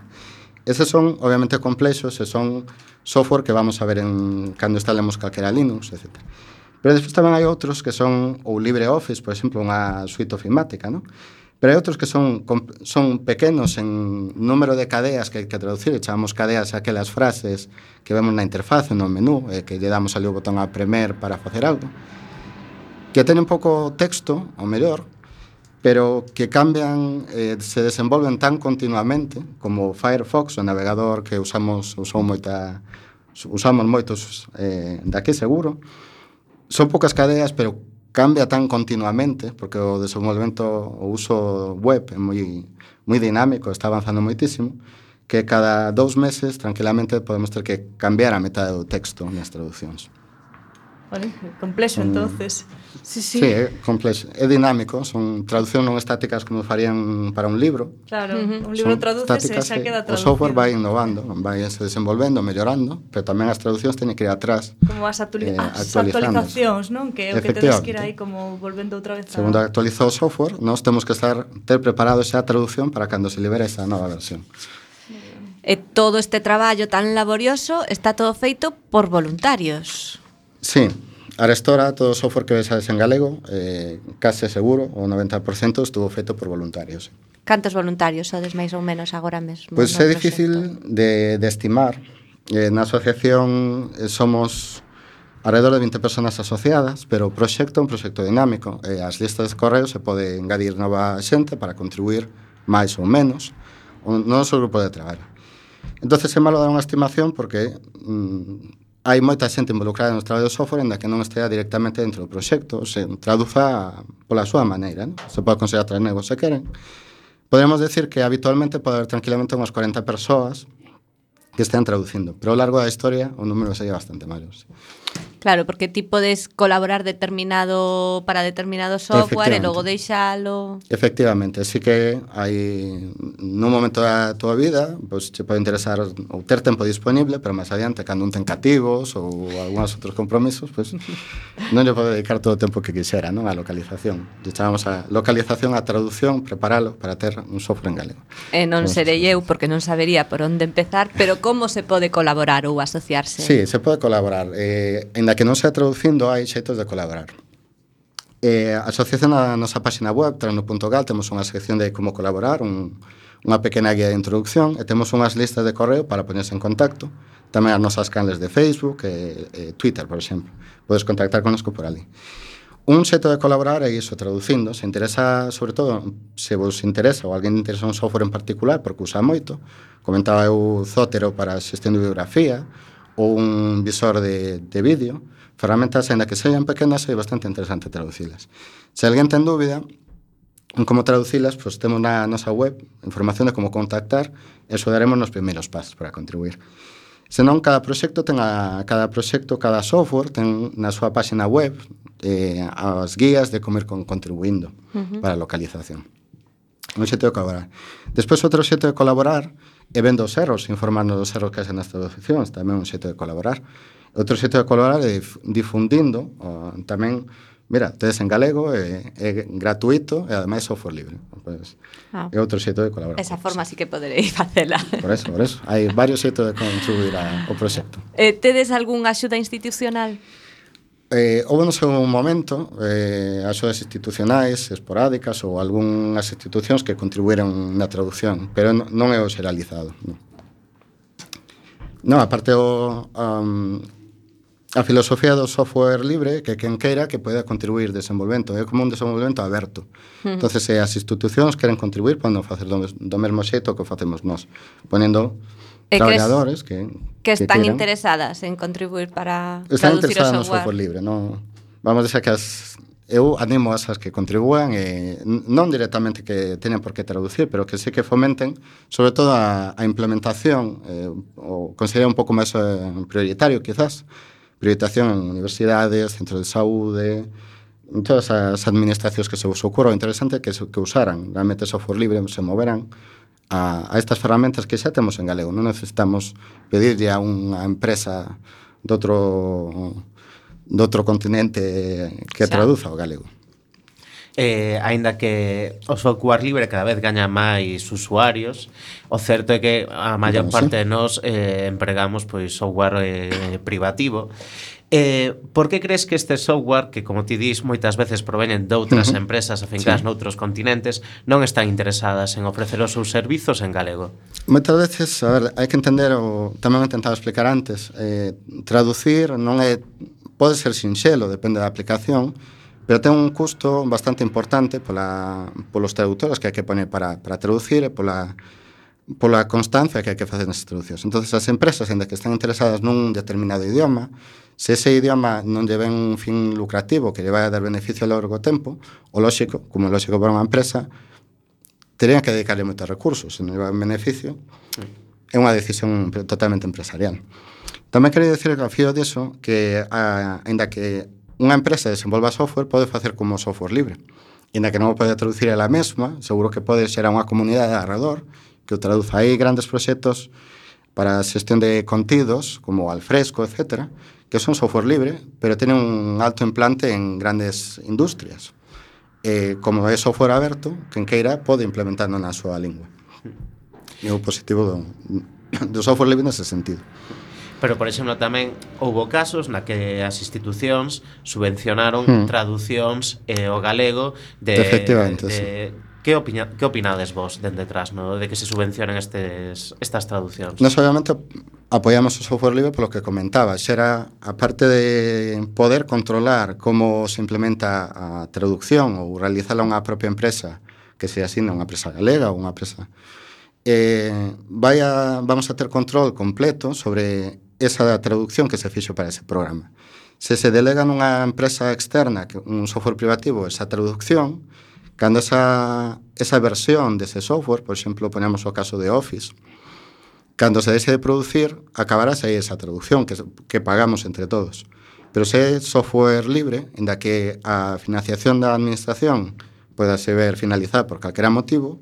Eses son, obviamente, complexos e son software que vamos a ver en cando instalemos calquera Linux, etc. Pero despois tamén hai outros que son o LibreOffice, por exemplo, unha suite ofimática, non? pero hai outros que son son pequenos en número de cadeas que hai que traducir, chamamos cadeas aquelas frases que vemos na interfaz, no menú, e que lle damos ali o botón a premer para facer algo, que teñen pouco texto, o mellor, pero que cambian, eh, se desenvolven tan continuamente como Firefox, o navegador que usamos, usou moita, usamos moitos eh, daqui seguro, son poucas cadeas, pero cambia tan continuamente, porque o desenvolvemento, o uso web é moi, moi dinámico, está avanzando moitísimo, que cada dous meses tranquilamente podemos ter que cambiar a metade do texto nas traduccións. Vale, complexo mm. entonces. Sí, sí. sí é complexo. É dinámico, son traducións non estáticas como farían para un libro. Claro, uh -huh. un libro traduce e xa queda traducido. O software vai innovando, vai se desenvolvendo, mellorando, pero tamén as traduccións teñen que ir atrás. Como as, eh, as actualizacións, non? Que é o que tedes que ir aí como volvendo outra vez. A... Segundo actualizou o software, nós temos que estar ter preparado xa a traducción para cando se libere esa nova versión. E todo este traballo tan laborioso está todo feito por voluntarios. Sí, Arestora, todo o software que vexades en galego, eh, case seguro, o 90% estuvo feito por voluntarios. Cantos voluntarios sodes máis ou menos agora mesmo? Pois é difícil de, de estimar. Eh, na asociación eh, somos alrededor de 20 personas asociadas, pero o proxecto é un proxecto dinámico. Eh, as listas de correos se pode engadir nova xente para contribuir máis ou menos o noso grupo de traballo. Entón, é malo dar unha estimación porque mm, hai moita xente involucrada no traballo de software enda que non estea directamente dentro do proxecto, se traduza pola súa maneira, non? se pode considerar negos se queren. Podemos decir que habitualmente pode haber tranquilamente unhas 40 persoas que estén traducindo, pero ao largo da historia o número sería bastante malo. Sí. Claro, porque ti podes colaborar determinado para determinado software e logo deixalo. Efectivamente, así que hai nun momento da tua vida, pois pues, te pode interesar ou ter tempo disponible, pero máis adiante cando un ten cativos ou algúns outros compromisos, pois pues, non lle pode dedicar todo o tempo que quixera, non? A localización. Lle chamamos a localización a traducción, preparalo para ter un software en galego. E non Entonces, serei eu porque non sabería por onde empezar, pero como se pode colaborar ou asociarse? Sí, se pode colaborar. Eh, en que non se traducindo hai xeitos de colaborar. Eh, a asociación na nosa página web trano.gal temos unha sección de como colaborar, un, unha pequena guía de introducción e temos unhas listas de correo para poñerse en contacto, tamén as nosas canles de Facebook e, e Twitter, por exemplo. Podes contactar connosco por ali. Un xeito de colaborar é iso, traducindo. Se interesa, sobre todo, se vos interesa ou alguén interesa un software en particular, porque usa moito, comentaba eu Zotero para xestión de biografía, ou un visor de, de vídeo, ferramentas, ainda que sean pequenas, é bastante interesante traducilas. Se alguén ten dúbida en como traducilas, pois temos na nosa web información de como contactar e xo daremos nos primeiros pasos para contribuir. Senón, cada proxecto ten a, cada proxecto, cada software ten na súa páxina web eh, as guías de comer con contribuindo uh -huh. para a localización. Un xeito de colaborar. Despois, outro xeito de colaborar e vendo os erros, informarnos dos erros que haxen nas traduccións, tamén un xeito de colaborar. Outro xeito de colaborar é difundindo, o, tamén, mira, tedes en galego, é, é gratuito e ademais software libre. Pues, ah. É outro xeito de colaborar. Esa forma sí que poderéis facela. Por eso, por eso. Hai varios xeitos de contribuir ao proxecto. Eh, tedes algunha axuda institucional? eh, houve no seu momento eh, axudas institucionais esporádicas ou algunhas institucións que contribuíron na traducción, pero non é o xeralizado. Non, non aparte o, um, a filosofía do software libre que quen queira que poida contribuir desenvolvemento é como un desenvolvemento aberto uh -huh. entonces se as institucións queren contribuir poden facer do, do mesmo xeito que facemos nós ponendo Eh, e traballadores que, que, que están queiran, interesadas en contribuir para están traducir interesadas o software. no software libre, no, vamos a dizer que as eu animo a esas que contribúan eh, e non directamente que teñan por que traducir, pero que sí que fomenten sobre todo a, a implementación eh, o considera un pouco máis eh, prioritario quizás. Prioritación en universidades, centros de saúde en todas as administracións que se vos ocurra o interesante que, que usaran. Realmente software libre se moveran a, a estas ferramentas que xa temos en galego. Non necesitamos pedirlle a unha empresa doutro, doutro continente que xa. traduza o galego. Eh, aínda que o software libre cada vez gaña máis usuarios, o certo é que a maior parte de nós eh, empregamos pois software eh, privativo Eh, por que crees que este software, que como ti dis moitas veces provenen de outras uh -huh. empresas afincadas sí. noutros continentes, non están interesadas en ofrecer os seus servizos en galego? Moitas veces, a ver, hai que entender o tamén intentaba explicar antes, eh, traducir non é pode ser sinxelo, depende da aplicación, pero ten un custo bastante importante pola, polos traductores que hai que poner para, para traducir e pola, pola constancia que hai que facer nas traduccións. Entón, as empresas, ainda que están interesadas nun determinado idioma, Se ese idioma non lle ven un fin lucrativo que lle vai a dar beneficio a largo tempo, o lóxico, como é lóxico para unha empresa, terían que dedicarle moitos recursos, se non lle vai beneficio, é unha decisión totalmente empresarial. Tamén quero dicir que ao fío diso que, a, ainda que unha empresa desenvolva software, pode facer como software libre. E que non o pode traducir ela mesma, seguro que pode ser a unha comunidade alrededor que o traduza aí grandes proxectos para a xestión de contidos, como Alfresco, etcétera, que son software libre, pero tienen un alto implante en grandes industrias. Eh, como é software aberto, quen queira pode implementarlo na súa lingua. E o positivo do, do software libre nese sentido. Pero, por exemplo, tamén houbo casos na que as institucións subvencionaron hmm. traducións eh, ao galego de, Efectivamente, de, sí. Que, opina, que opinades vos dende detrás no? de que se subvencionen estes, estas traduccións? Nos obviamente apoiamos o software libre polo que comentaba xera a parte de poder controlar como se implementa a traducción ou realizala unha propia empresa que se asigna unha empresa galega ou unha empresa eh, vai a, vamos a ter control completo sobre esa traducción que se fixo para ese programa se se delega nunha empresa externa que un software privativo esa traducción Cando esa, esa versión dese software, por exemplo, ponemos o caso de Office, cando se deixe de producir, acabará aí esa traducción que, que pagamos entre todos. Pero se é software libre, en da que a financiación da administración poda se ver finalizada por calquera motivo,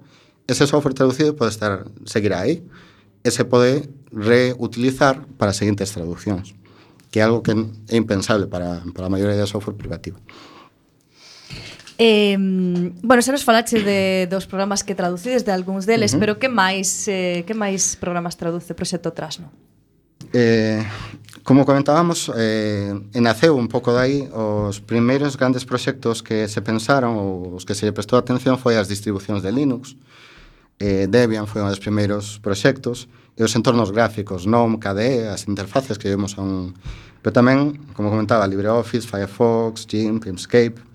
ese software traducido pode estar seguir aí e se pode reutilizar para as seguintes traduccións, que é algo que é impensable para, para a maioría de software privativo. Eh, bueno, xa nos falache de, dos programas que traducides, de algúns deles, uh -huh. pero que máis eh, que máis programas traduce o Proxecto Trasno? Eh, como comentábamos, eh, naceu un pouco dai os primeiros grandes proxectos que se pensaron ou os que se lle prestou atención foi as distribucións de Linux. Eh, Debian foi un dos primeiros proxectos e os entornos gráficos, GNOME, KDE, as interfaces que vemos a un... Pero tamén, como comentaba, LibreOffice, Firefox, GIMP, Inkscape,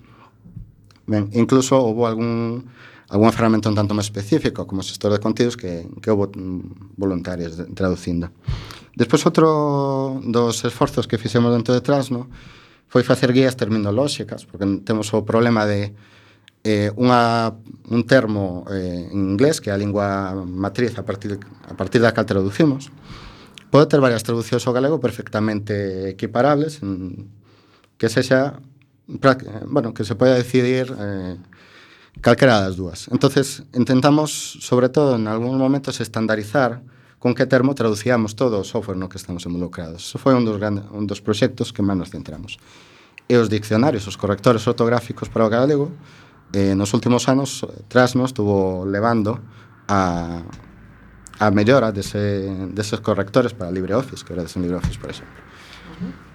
Ben, incluso houve algún algún ferramenta un tanto máis específico como xestor de contidos que, que houve voluntarios de, traducindo. Despois, outro dos esforzos que fixemos dentro de Transno foi facer guías terminolóxicas, porque temos o problema de eh, unha, un termo eh, en inglés, que é a lingua matriz a partir, a partir da cal traducimos, pode ter varias traducións ao galego perfectamente equiparables, en, que sexa bueno, que se poida decidir eh, calquera das dúas. Entonces, intentamos, sobre todo en algúns momentos, estandarizar con que termo traducíamos todo o software no que estamos involucrados. Eso foi un dos, grande, un dos proxectos que máis nos centramos. E os diccionarios, os correctores ortográficos para o galego, eh, nos últimos anos, tras nos, estuvo levando a, a mellora dese, deses correctores para LibreOffice, que era desen LibreOffice, por exemplo. Uh -huh.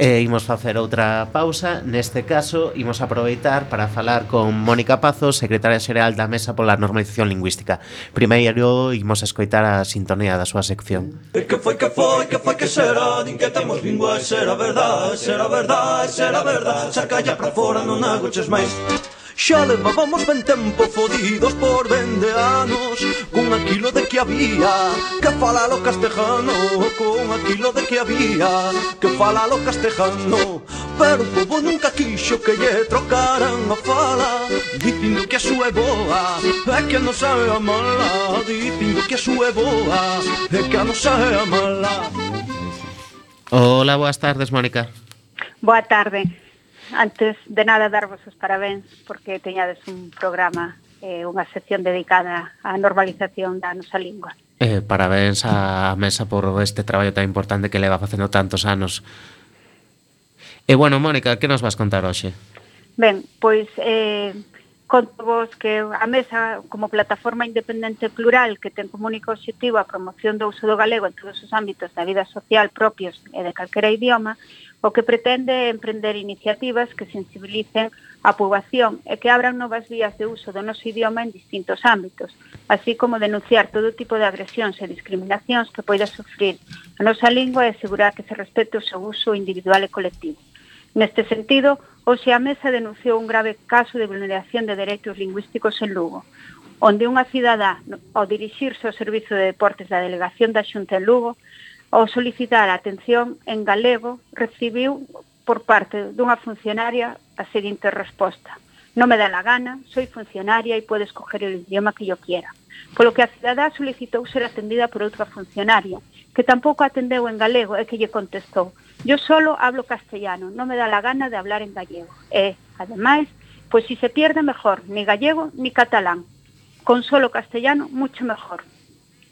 E imos facer outra pausa, neste caso imos aproveitar para falar con Mónica Pazos, secretaria xeral da Mesa pola Normalización Lingüística. Primeiro imos a escoitar a sintonía da súa sección. E que foi, que foi, que foi, que será, din que temos lingua, será verdad, será verdad, será verdad saca ya pra fora, non agoches máis. Xa levábamos ben tempo fodidos por vende anos Con aquilo de que había que falalo castejano Con aquilo de que había que falalo castejano. Pero o povo nunca quixo que lle trocaran a fala Dicindo que a súa é boa e que non sabe a mala Dicindo que a súa é boa e que a sabe a mala. Hola, boas tardes, Mónica. Boa tarde antes de nada darvos os parabéns porque teñades un programa eh, unha sección dedicada á normalización da nosa lingua. Eh, parabéns á mesa por este traballo tan importante que leva facendo tantos anos. E eh, bueno, Mónica, que nos vas contar hoxe? Ben, pois eh, conto vos que a mesa como plataforma independente plural que ten como único objetivo a promoción do uso do galego en todos os ámbitos da vida social propios e de calquera idioma, O que pretende é emprender iniciativas que sensibilicen a poboación e que abran novas vías de uso do noso idioma en distintos ámbitos, así como denunciar todo tipo de agresións e discriminacións que poida sufrir a nosa lingua e asegurar que se respete o seu uso individual e colectivo. Neste sentido, hoxe a mesa denunciou un grave caso de vulneración de dereitos lingüísticos en Lugo, onde unha cidadá, ao dirixirse ao Servizo de Deportes da Delegación da Xunta en Lugo, ao solicitar a atención en galego, recibiu por parte dunha funcionaria a seguinte resposta. Non me dá la gana, soy funcionaria e podo escoger o idioma que yo quiera. Polo que a cidadá solicitou ser atendida por outra funcionaria, que tampouco atendeu en galego e que lle contestou. Yo solo hablo castellano, non me dá la gana de hablar en gallego. E, ademais, pois si se pierde mejor, ni gallego ni catalán. Con solo castellano, mucho mejor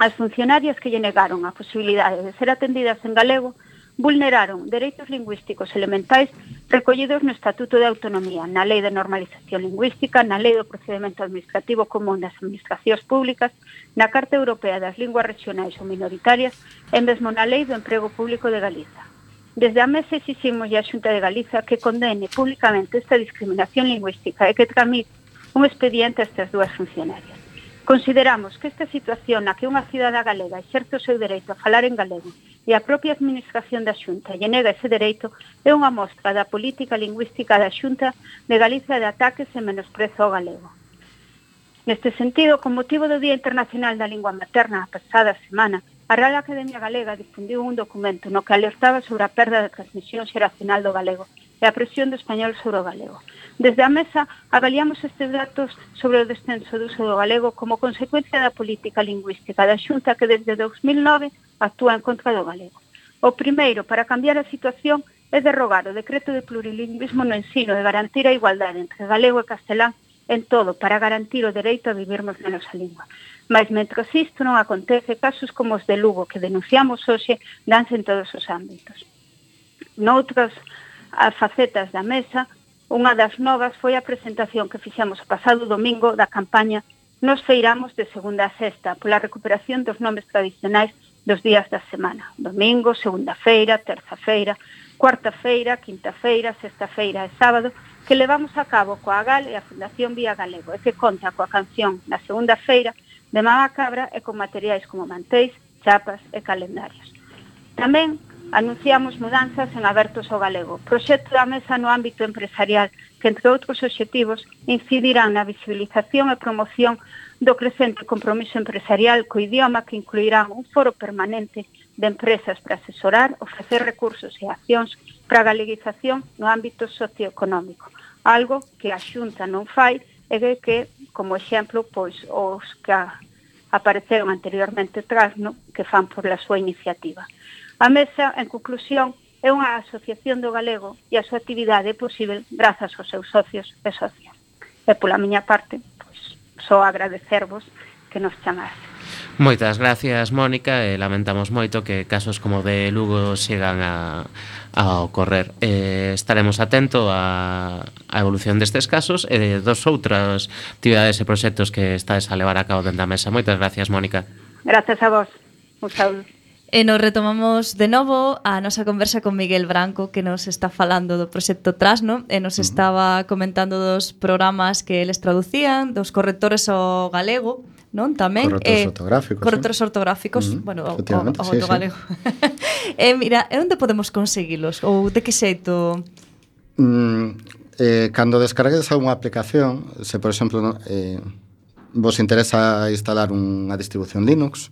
as funcionarias que lle negaron a posibilidade de ser atendidas en galego vulneraron dereitos lingüísticos elementais recollidos no Estatuto de Autonomía, na Lei de Normalización Lingüística, na Lei do Procedimento Administrativo Común das Administracións Públicas, na Carta Europea das Linguas Regionais ou Minoritarias e mesmo na Lei do Emprego Público de Galiza. Desde a mesa exiximos a Xunta de Galiza que condene públicamente esta discriminación lingüística e que tramite un expediente a estas dúas funcionarias. Consideramos que esta situación na que unha cidadá galega exerce o seu dereito a falar en galego e a propia Administración da Xunta lle nega ese dereito é unha mostra da política lingüística da Xunta de Galicia de ataques e menosprezo ao galego. Neste sentido, con motivo do Día Internacional da Lingua Materna a pasada semana, a Real Academia Galega difundiu un documento no que alertaba sobre a perda da transmisión xeracional do galego e a presión do español sobre o galego. Desde a mesa avaliamos estes datos sobre o descenso do uso do galego como consecuencia da política lingüística da Xunta que desde 2009 actúa en contra do galego. O primeiro, para cambiar a situación, é derrogar o decreto de plurilingüismo no ensino e garantir a igualdade entre galego e castelán en todo para garantir o dereito a vivirmos na nosa lingua. Mas, mentras isto non acontece, casos como os de Lugo que denunciamos hoxe danse en todos os ámbitos. Noutras facetas da mesa, Unha das novas foi a presentación que fixemos o pasado domingo da campaña Nos feiramos de segunda a sexta pola recuperación dos nomes tradicionais dos días da semana. Domingo, segunda feira, terza feira, cuarta feira, quinta feira, sexta feira e sábado, que levamos a cabo coa GAL e a Fundación Vía Galego e que conta coa canción na segunda feira de Mamá Cabra e con materiais como mantéis, chapas e calendarios. Tamén anunciamos mudanzas en Abertos ao Galego, proxecto da mesa no ámbito empresarial, que entre outros obxectivos incidirán na visibilización e promoción do crecente compromiso empresarial co idioma que incluirán un foro permanente de empresas para asesorar, ofrecer recursos e accións para a galeguización no ámbito socioeconómico, algo que a Xunta non fai e que, como exemplo, pois os que apareceron anteriormente tras, no, que fan por la súa iniciativa. A mesa, en conclusión, é unha asociación do galego e a súa actividade é posible grazas aos seus socios e socias. E pola miña parte, pois, só agradecervos que nos chamase. Moitas gracias, Mónica, e lamentamos moito que casos como de Lugo sigan a, a ocorrer. Eh, estaremos atento a, a evolución destes casos e eh, dos outras actividades e proxectos que estades a levar a cabo dentro da mesa. Moitas gracias, Mónica. Gracias a vos. Un saúdo. E nos retomamos de novo a nosa conversa con Miguel Branco que nos está falando do proxecto Trasno e nos uh -huh. estaba comentando dos programas que eles traducían, dos correctores ao galego, non tamén correctores eh, ortográficos. Correctores eh? ortográficos, uh -huh. bueno, ao, sí, sí. galego. eh, mira, e onde podemos conseguilos ou de que xeito? Mm, eh, cando descargues algunha aplicación, se por exemplo, eh, vos interesa instalar unha distribución Linux,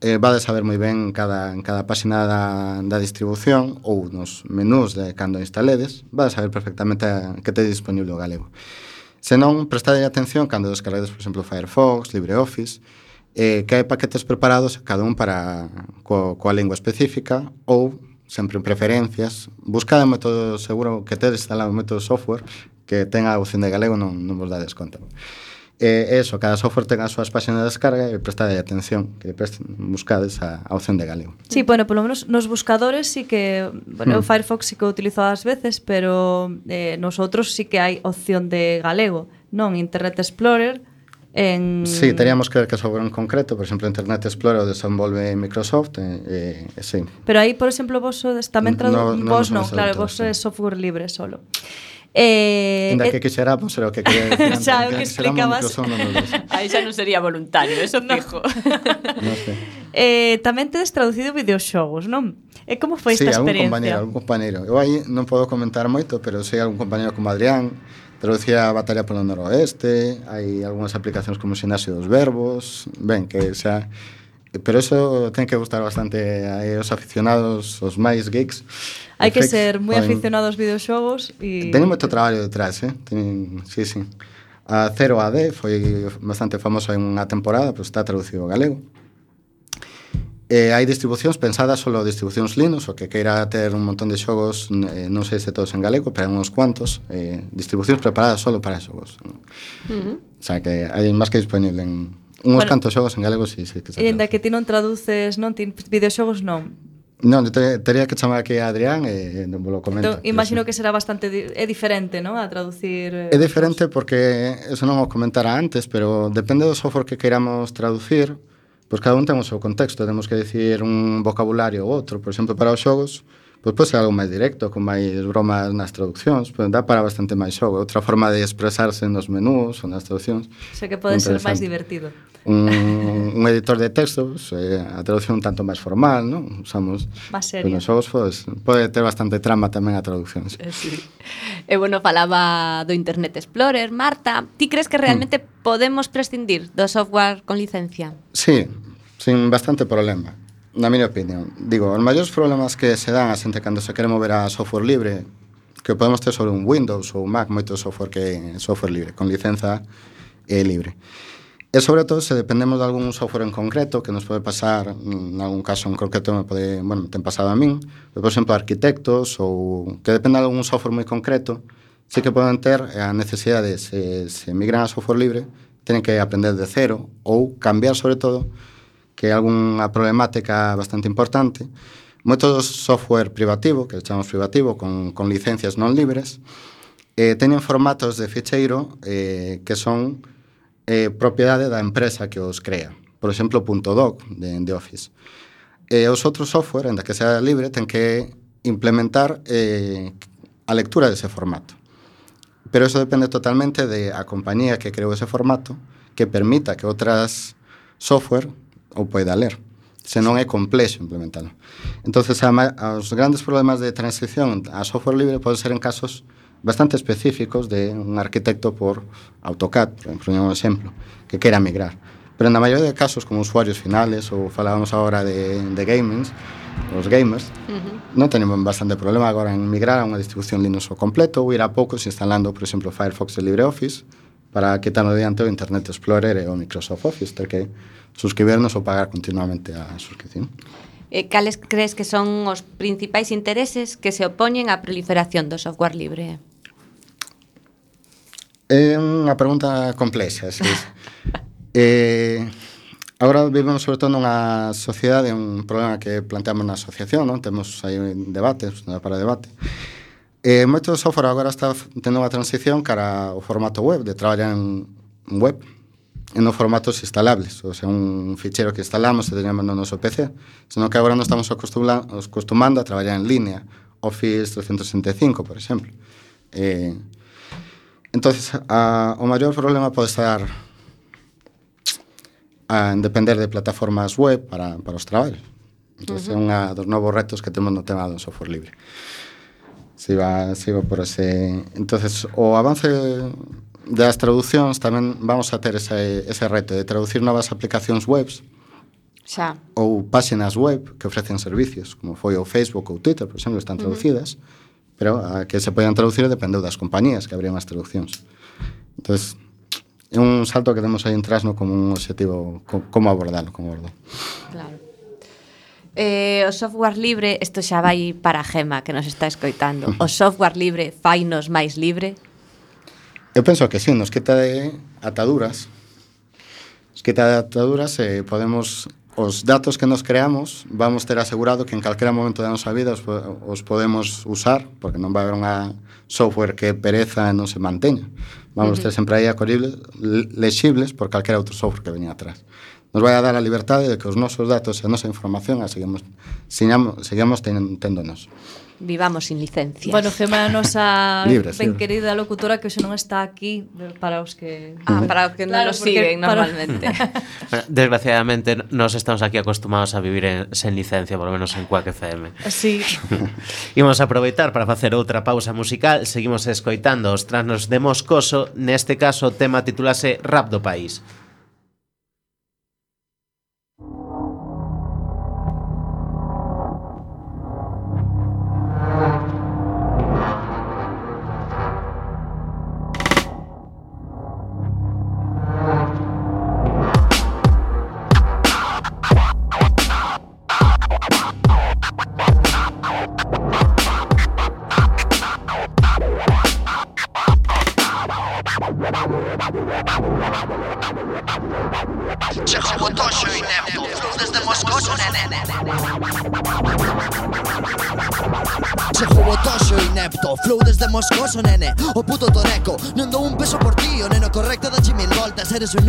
eh, vades saber moi ben cada, en cada página da, da distribución ou nos menús de cando instaledes, vades saber perfectamente que te disponible o galego. Se non, prestade atención cando descarguedes, por exemplo, Firefox, LibreOffice, eh, que hai paquetes preparados cada un para co, coa lingua específica ou sempre en preferencias, buscade un método seguro que tedes instalado un método software que tenga a opción de galego non, non vos dades conta. E eso, cada software ten as súas páxinas de descarga e prestade atención, que presten, buscades a, a opción de galego. Sí, bueno, polo menos nos buscadores sí que, bueno, hmm. o Firefox sí que o utilizo ás veces, pero eh, nosotros sí que hai opción de galego, non Internet Explorer, en... Sí, teríamos que ver que software en concreto, por exemplo, Internet Explorer o desenvolve Microsoft, eh, eh, sí. Pero aí, por exemplo, vos tamén tradu... No, no, vos non, claro, vos é sí. software libre solo. Eh, Inda eh, que será, pois era o que quería decir. xa, o que explicabas. Aí xa non sería voluntario, eso fijo. no sé. Eh, tamén tedes traducido videoxogos, non? E como foi sí, esta experiencia? Sí, algún compañero, algún compañero. Eu aí non podo comentar moito, pero sei algún compañero como Adrián, traducía a Batalla polo Noroeste, hai algunhas aplicacións como Sinasio dos Verbos, ben, que xa Pero eso ten que gustar bastante a os aficionados, os máis geeks. Hai que ser moi aficionados aos videoxogos e Ten moito traballo detrás, eh? Teñen, sí, sí. A 0 AD foi bastante famoso en unha temporada, pois pues está traducido ao galego. Eh, hai distribucións pensadas solo distribucións Linux, o que queira ter un montón de xogos, eh, non sei se todos en galego, pero uns cuantos, eh, distribucións preparadas solo para xogos. Uh -huh. O sea que hai máis que disponible en, Unhos bueno, cantos xogos en galego, sí, sí que E ainda que ti non traduces, non? Ti videoxogos non. Non, te, teria que chamar aquí a Adrián e non vos lo comento. Entón, imagino que será bastante di é diferente, non? A traducir... Eh, é diferente porque, eso non o comentara antes, pero depende do software que queiramos traducir, pois pues cada un ten o seu contexto, temos que decir un vocabulario ou outro. Por exemplo, para os xogos, pois pode ser algo máis directo, con máis bromas nas traduccións, pois dá para bastante máis xogo, outra forma de expresarse nos menús ou nas traduccións. Xa que pode ser máis divertido. Un, un editor de textos, eh, a traducción un tanto máis formal, non? Usamos Más serio. Nos xogos pois, pode ter bastante trama tamén a traducción. Sí. Eh, sí. E bueno, falaba do Internet Explorer, Marta, ti crees que realmente mm. podemos prescindir do software con licencia? Sí, sin bastante problema na miña opinión, digo, os maiores problemas que se dan a xente cando se quere mover a software libre, que podemos ter sobre un Windows ou un Mac, moito software que é software libre, con licenza e libre. E sobre todo se dependemos de algún software en concreto que nos pode pasar, en algún caso en concreto me pode, bueno, ten pasado a min, por exemplo, arquitectos ou que dependa de algún software moi concreto, sí que poden ter a necesidade de se, se migran a software libre, tenen que aprender de cero ou cambiar sobre todo que é algunha problemática bastante importante. Moitos software privativo, que chamamos privativo, con, con licencias non libres, eh, teñen formatos de ficheiro eh, que son eh, propiedade da empresa que os crea. Por exemplo, .doc de, de Office. E eh, os outros software, enda que sea libre, ten que implementar eh, a lectura dese formato. Pero eso depende totalmente de a compañía que creou ese formato que permita que outras software ou poida ler se non é complexo implementalo. Entonces, a, os grandes problemas de transición a software libre poden ser en casos bastante específicos de un arquitecto por AutoCAD, por exemplo, un exemplo, que quera migrar. Pero na maioría de casos, como usuarios finales ou falábamos agora de, de gamings, os gamers, uh -huh. non tenemos bastante problema agora en migrar a unha distribución Linux ao completo ou ir a poucos instalando, por exemplo, Firefox e LibreOffice, para quitar adiante o Internet Explorer e o Microsoft Office, ter que suscribirnos ou pagar continuamente a suscripción. E cales crees que son os principais intereses que se opoñen á proliferación do software libre? É unha pregunta complexa, sí. eh, Agora vivimos sobre todo nunha sociedade un problema que planteamos na asociación, non? Temos aí debates, para debate. Eh, e moito software agora está tendo unha transición cara ao formato web, de traballar en web, en os formatos instalables, o sea, un fichero que instalamos e teñamos no noso PC, senón que agora nos estamos acostumando a traballar en línea, Office 365, por exemplo. Eh, entonces, a, o maior problema pode estar a, en depender de plataformas web para, para os traballos. Entón, uh -huh. é unha dos novos retos que temos no tema do software libre. Se iba, se iba por ese... Entonces, o avance das traduccións tamén vamos a ter ese, ese reto de traducir novas aplicacións webs xa. ou páxinas web que ofrecen servicios, como foi o Facebook ou Twitter, por exemplo, están traducidas, uh -huh. pero a que se podan traducir dependeu das compañías que abrían as traduccións. Entonces, é un salto que temos aí en trasno como un objetivo, como abordalo, como abordalo. Claro eh, o software libre, isto xa vai para Gema que nos está escoitando, o software libre fainos máis libre? Eu penso que sí, nos quita de ataduras, nos quita de ataduras e eh, podemos os datos que nos creamos vamos ter asegurado que en calquera momento da nosa vida os, os podemos usar, porque non vai haber unha software que pereza e non se manteña vamos uh -huh. ter sempre aí acollibles, lexibles por calquera outro software que veña atrás. Nos vai a dar a liberdade de que os nosos datos e a nosa información a seguimos, siñamos, seguimos ten, tendonos. Vivamos sin licencias. Bueno, Gema, a nosa libres, ben libres. querida locutora que hoxe non está aquí para os que... Ah, para os que non claro, nos siguen para... normalmente. Desgraciadamente, nos estamos aquí acostumados a vivir en, sen licencia, por lo menos en Quack FM. Sí. Imos aproveitar para facer outra pausa musical. Seguimos escoitando os tranos de Moscoso neste caso o tema titulase Rap do País.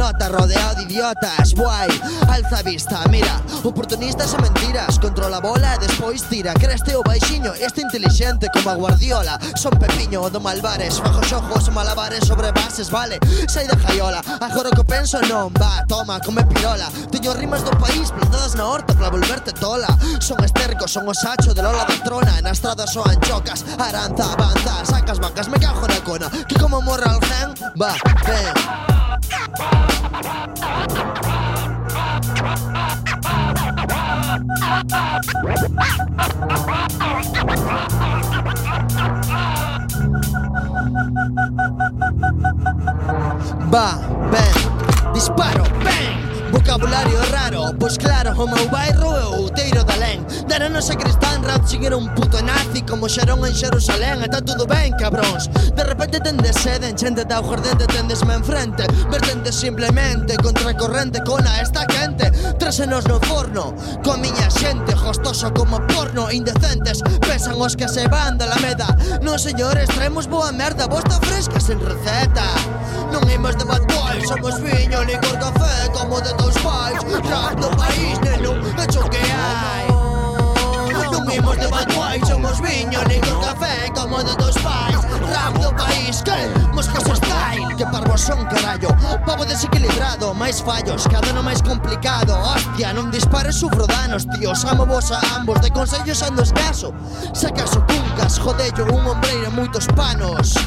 idiota rodeado de idiotas Guai, alza a vista, mira Oportunistas e mentiras. Controla a bola e despois tira. Creste o baixiño, este inteligente como a guardiola. Son pepiño do malvares Fajo xojos malabares sobre bases, vale. Sai da jaiola, agora que penso non Va, toma, come pirola. Teño rimas do país plantadas na horta para volverte tola. Son esterco, son o sacho de lola da trona Na estrada soan chocas, aranza, avanza. Sacas vacas, me cajo na cona. Que como morra al gen, va, ven. Va, ven, disparo, ven. Vocabulario raro, pues claro, homo vai rueu, teiro da lei Deranos a Cristán, Ratching era un puto nazi Como Xerón en Xerusalén, está tudo ben, cabróns De repente tendes sede, enchente ao jardín Tendesme enfrente, vertente simplemente Contra corrente, cona esta gente. Trásenos no forno, con miña xente Gostoso como porno, indecentes Pesan os que se van da Alameda Non señores, traemos boa merda Bosta fresca sen receta. Non imos de bad boy, somos viño Licor café, como de teus pais Rap do país, neno, hecho que Vimos de bad boy, somos viño, nin café Como de dos pais, rap do país Que moscas style Que parvos son, carallo. Pavo desequilibrado, máis fallos Cada no máis complicado. Hostia, non dispares, sufro danos, tíos Amo vos a ambos, de consellos ando escaso. Se acaso cuncas, jodello, un ombreiro moitos panos.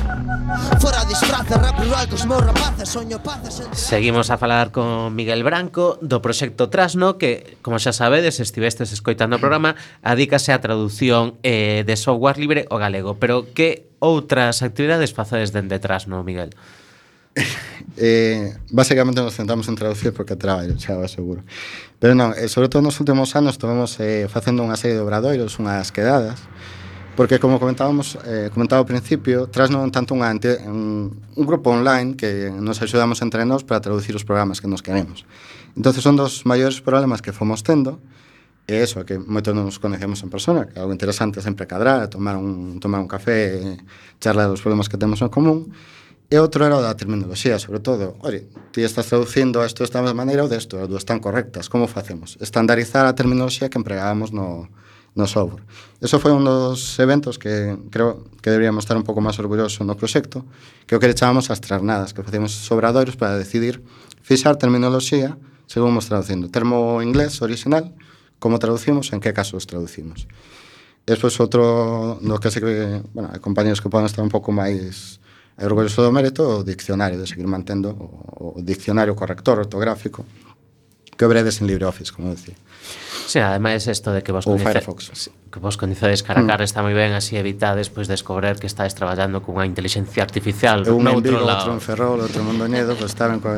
Fora disfraces, rap rural cos meus rapaces Soño paces entre... Seguimos a falar con Miguel Branco do proxecto Trasno Que, como xa sabedes, estivestes escoitando o programa Adícase a traducción eh, de software libre ao galego Pero que outras actividades facedes dende Trasno, Miguel? eh, basicamente nos centramos en traducir porque traballo, xa seguro. Pero non, eh, sobre todo nos últimos anos estuvemos eh, facendo unha serie de obradoiros, unhas quedadas, porque como comentábamos, eh, comentaba ao principio, tras non tanto unha ante, un, un grupo online que nos axudamos entre nós para traducir os programas que nos queremos. Entonces son dos maiores problemas que fomos tendo, e eso, que moitos non nos conocemos en persona, que é algo interesante sempre cadrar, tomar un, tomar un café, charlar dos problemas que temos en común, E outro era o da terminoloxía, sobre todo. Ore, ti estás traducindo isto desta maneira ou desto, as dúas están correctas, como facemos? Estandarizar a terminoloxía que empregábamos no, no software. Eso foi un dos eventos que creo que deberíamos estar un pouco máis orgullosos no proxecto, que o que chamamos as trasnadas, que facíamos sobradoiros para decidir fixar terminoloxía según vamos traducindo. Termo inglés original, como traducimos, en que casos traducimos. Despois outro no que se que, bueno, hai compañeros que poden estar un pouco máis orgullosos do mérito, o diccionario, de seguir mantendo o, o diccionario corrector ortográfico, que obredes en LibreOffice, como decía. Sí, ademais isto de que vos, coñece, Firefox. que vos coñecedes cara a mm. cara está moi ben, así evitades pois descobrir que estáis traballando cunha inteligencia artificial. Un no en Vigo, outro en Ferrol, outro en Mondoñedo, pois pues, estaban co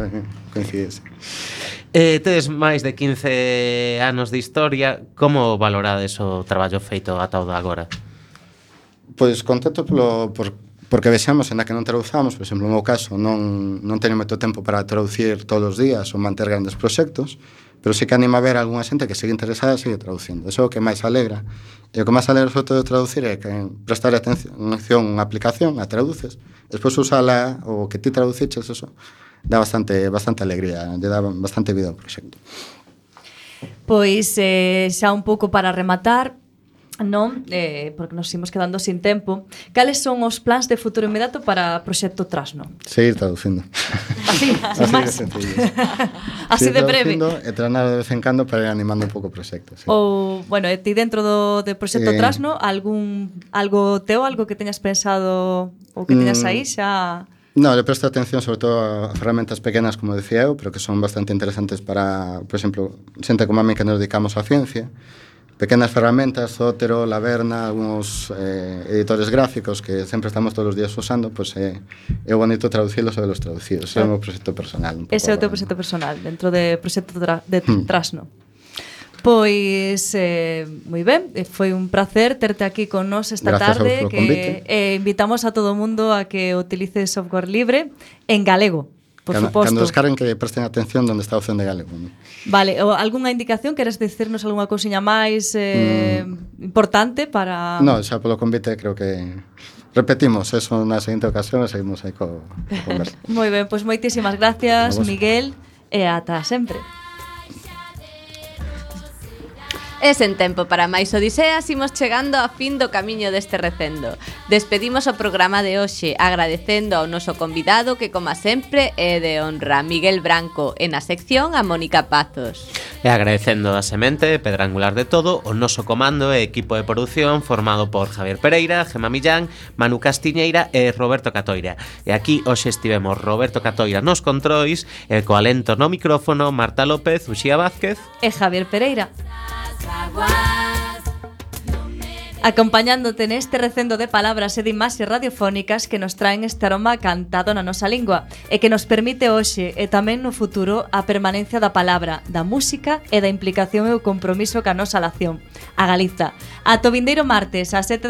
coincidese. Eh, tedes máis de 15 anos de historia, como valorades o traballo feito ata o de agora? Pois contento polo, por porque vexamos, en a que non traduzamos, por exemplo, no meu caso, non, non teño moito tempo para traducir todos os días ou manter grandes proxectos, pero sí que anima a ver algunha xente que sigue interesada e sigue traducindo. Eso é o que máis alegra. E o que máis alegra sobre todo de traducir é que prestar atención unha aplicación, a traduces, despois usala o que ti traduciches, eso, dá bastante, bastante alegría, lle dá bastante vida ao proxecto. Pois eh, xa un pouco para rematar, non eh, porque nos imos quedando sin tempo. Cales son os plans de futuro inmediato para o proxecto Trasno? Seguir traducindo. Así, así máis así de breve. e tranar de vez en cando para ir animando un pouco o proxecto sí. ou, bueno, e ti dentro do de proxecto eh, Trasno algún algo teo, algo que teñas pensado ou que teñas mm, aí xa? No, le presto atención sobre todo a ferramentas pequenas, como decía eu, pero que son bastante interesantes para, por exemplo, xente como a mí que nos dedicamos á ciencia, pequenas ferramentas, Zótero, Laverna, algunos eh, editores gráficos que sempre estamos todos os días usando, pues, eh, é bonito traducirlos e los traducidos. É o meu ah. proxecto personal. Un Ese é o teu proxecto personal, dentro de proxecto tra de hmm. Trasno. Pois, eh, moi ben, eh, foi un placer terte aquí con nós esta Gracias tarde que eh, invitamos a todo o mundo a que utilice software libre en galego por cando, suposto. Cando descarguen que presten atención onde está o Fende Galego. Vale, o, algunha indicación? Queres dicirnos algunha cousiña máis eh, mm. importante para... No, xa polo convite creo que repetimos eso na seguinte ocasión e seguimos aí co, co Moi ben, pois pues moitísimas gracias, Miguel, e ata sempre. E sen tempo para máis odiseas, imos chegando a fin do camiño deste recendo. Despedimos o programa de hoxe agradecendo ao noso convidado que, como sempre, é de honra Miguel Branco e na sección a Mónica Pazos. E agradecendo a semente, pedra angular de todo, o noso comando e equipo de produción formado por Javier Pereira, Gema Millán, Manu Castiñeira e Roberto Catoira. E aquí hoxe estivemos Roberto Catoira nos controis, e co alento no micrófono Marta López, Uxía Vázquez e Javier Pereira. Acompañándote neste recendo de palabras e de imaxes radiofónicas que nos traen este aroma cantado na nosa lingua e que nos permite hoxe e tamén no futuro a permanencia da palabra, da música e da implicación e o compromiso ca nosa lación. A Galiza. Ato vindeiro martes a 7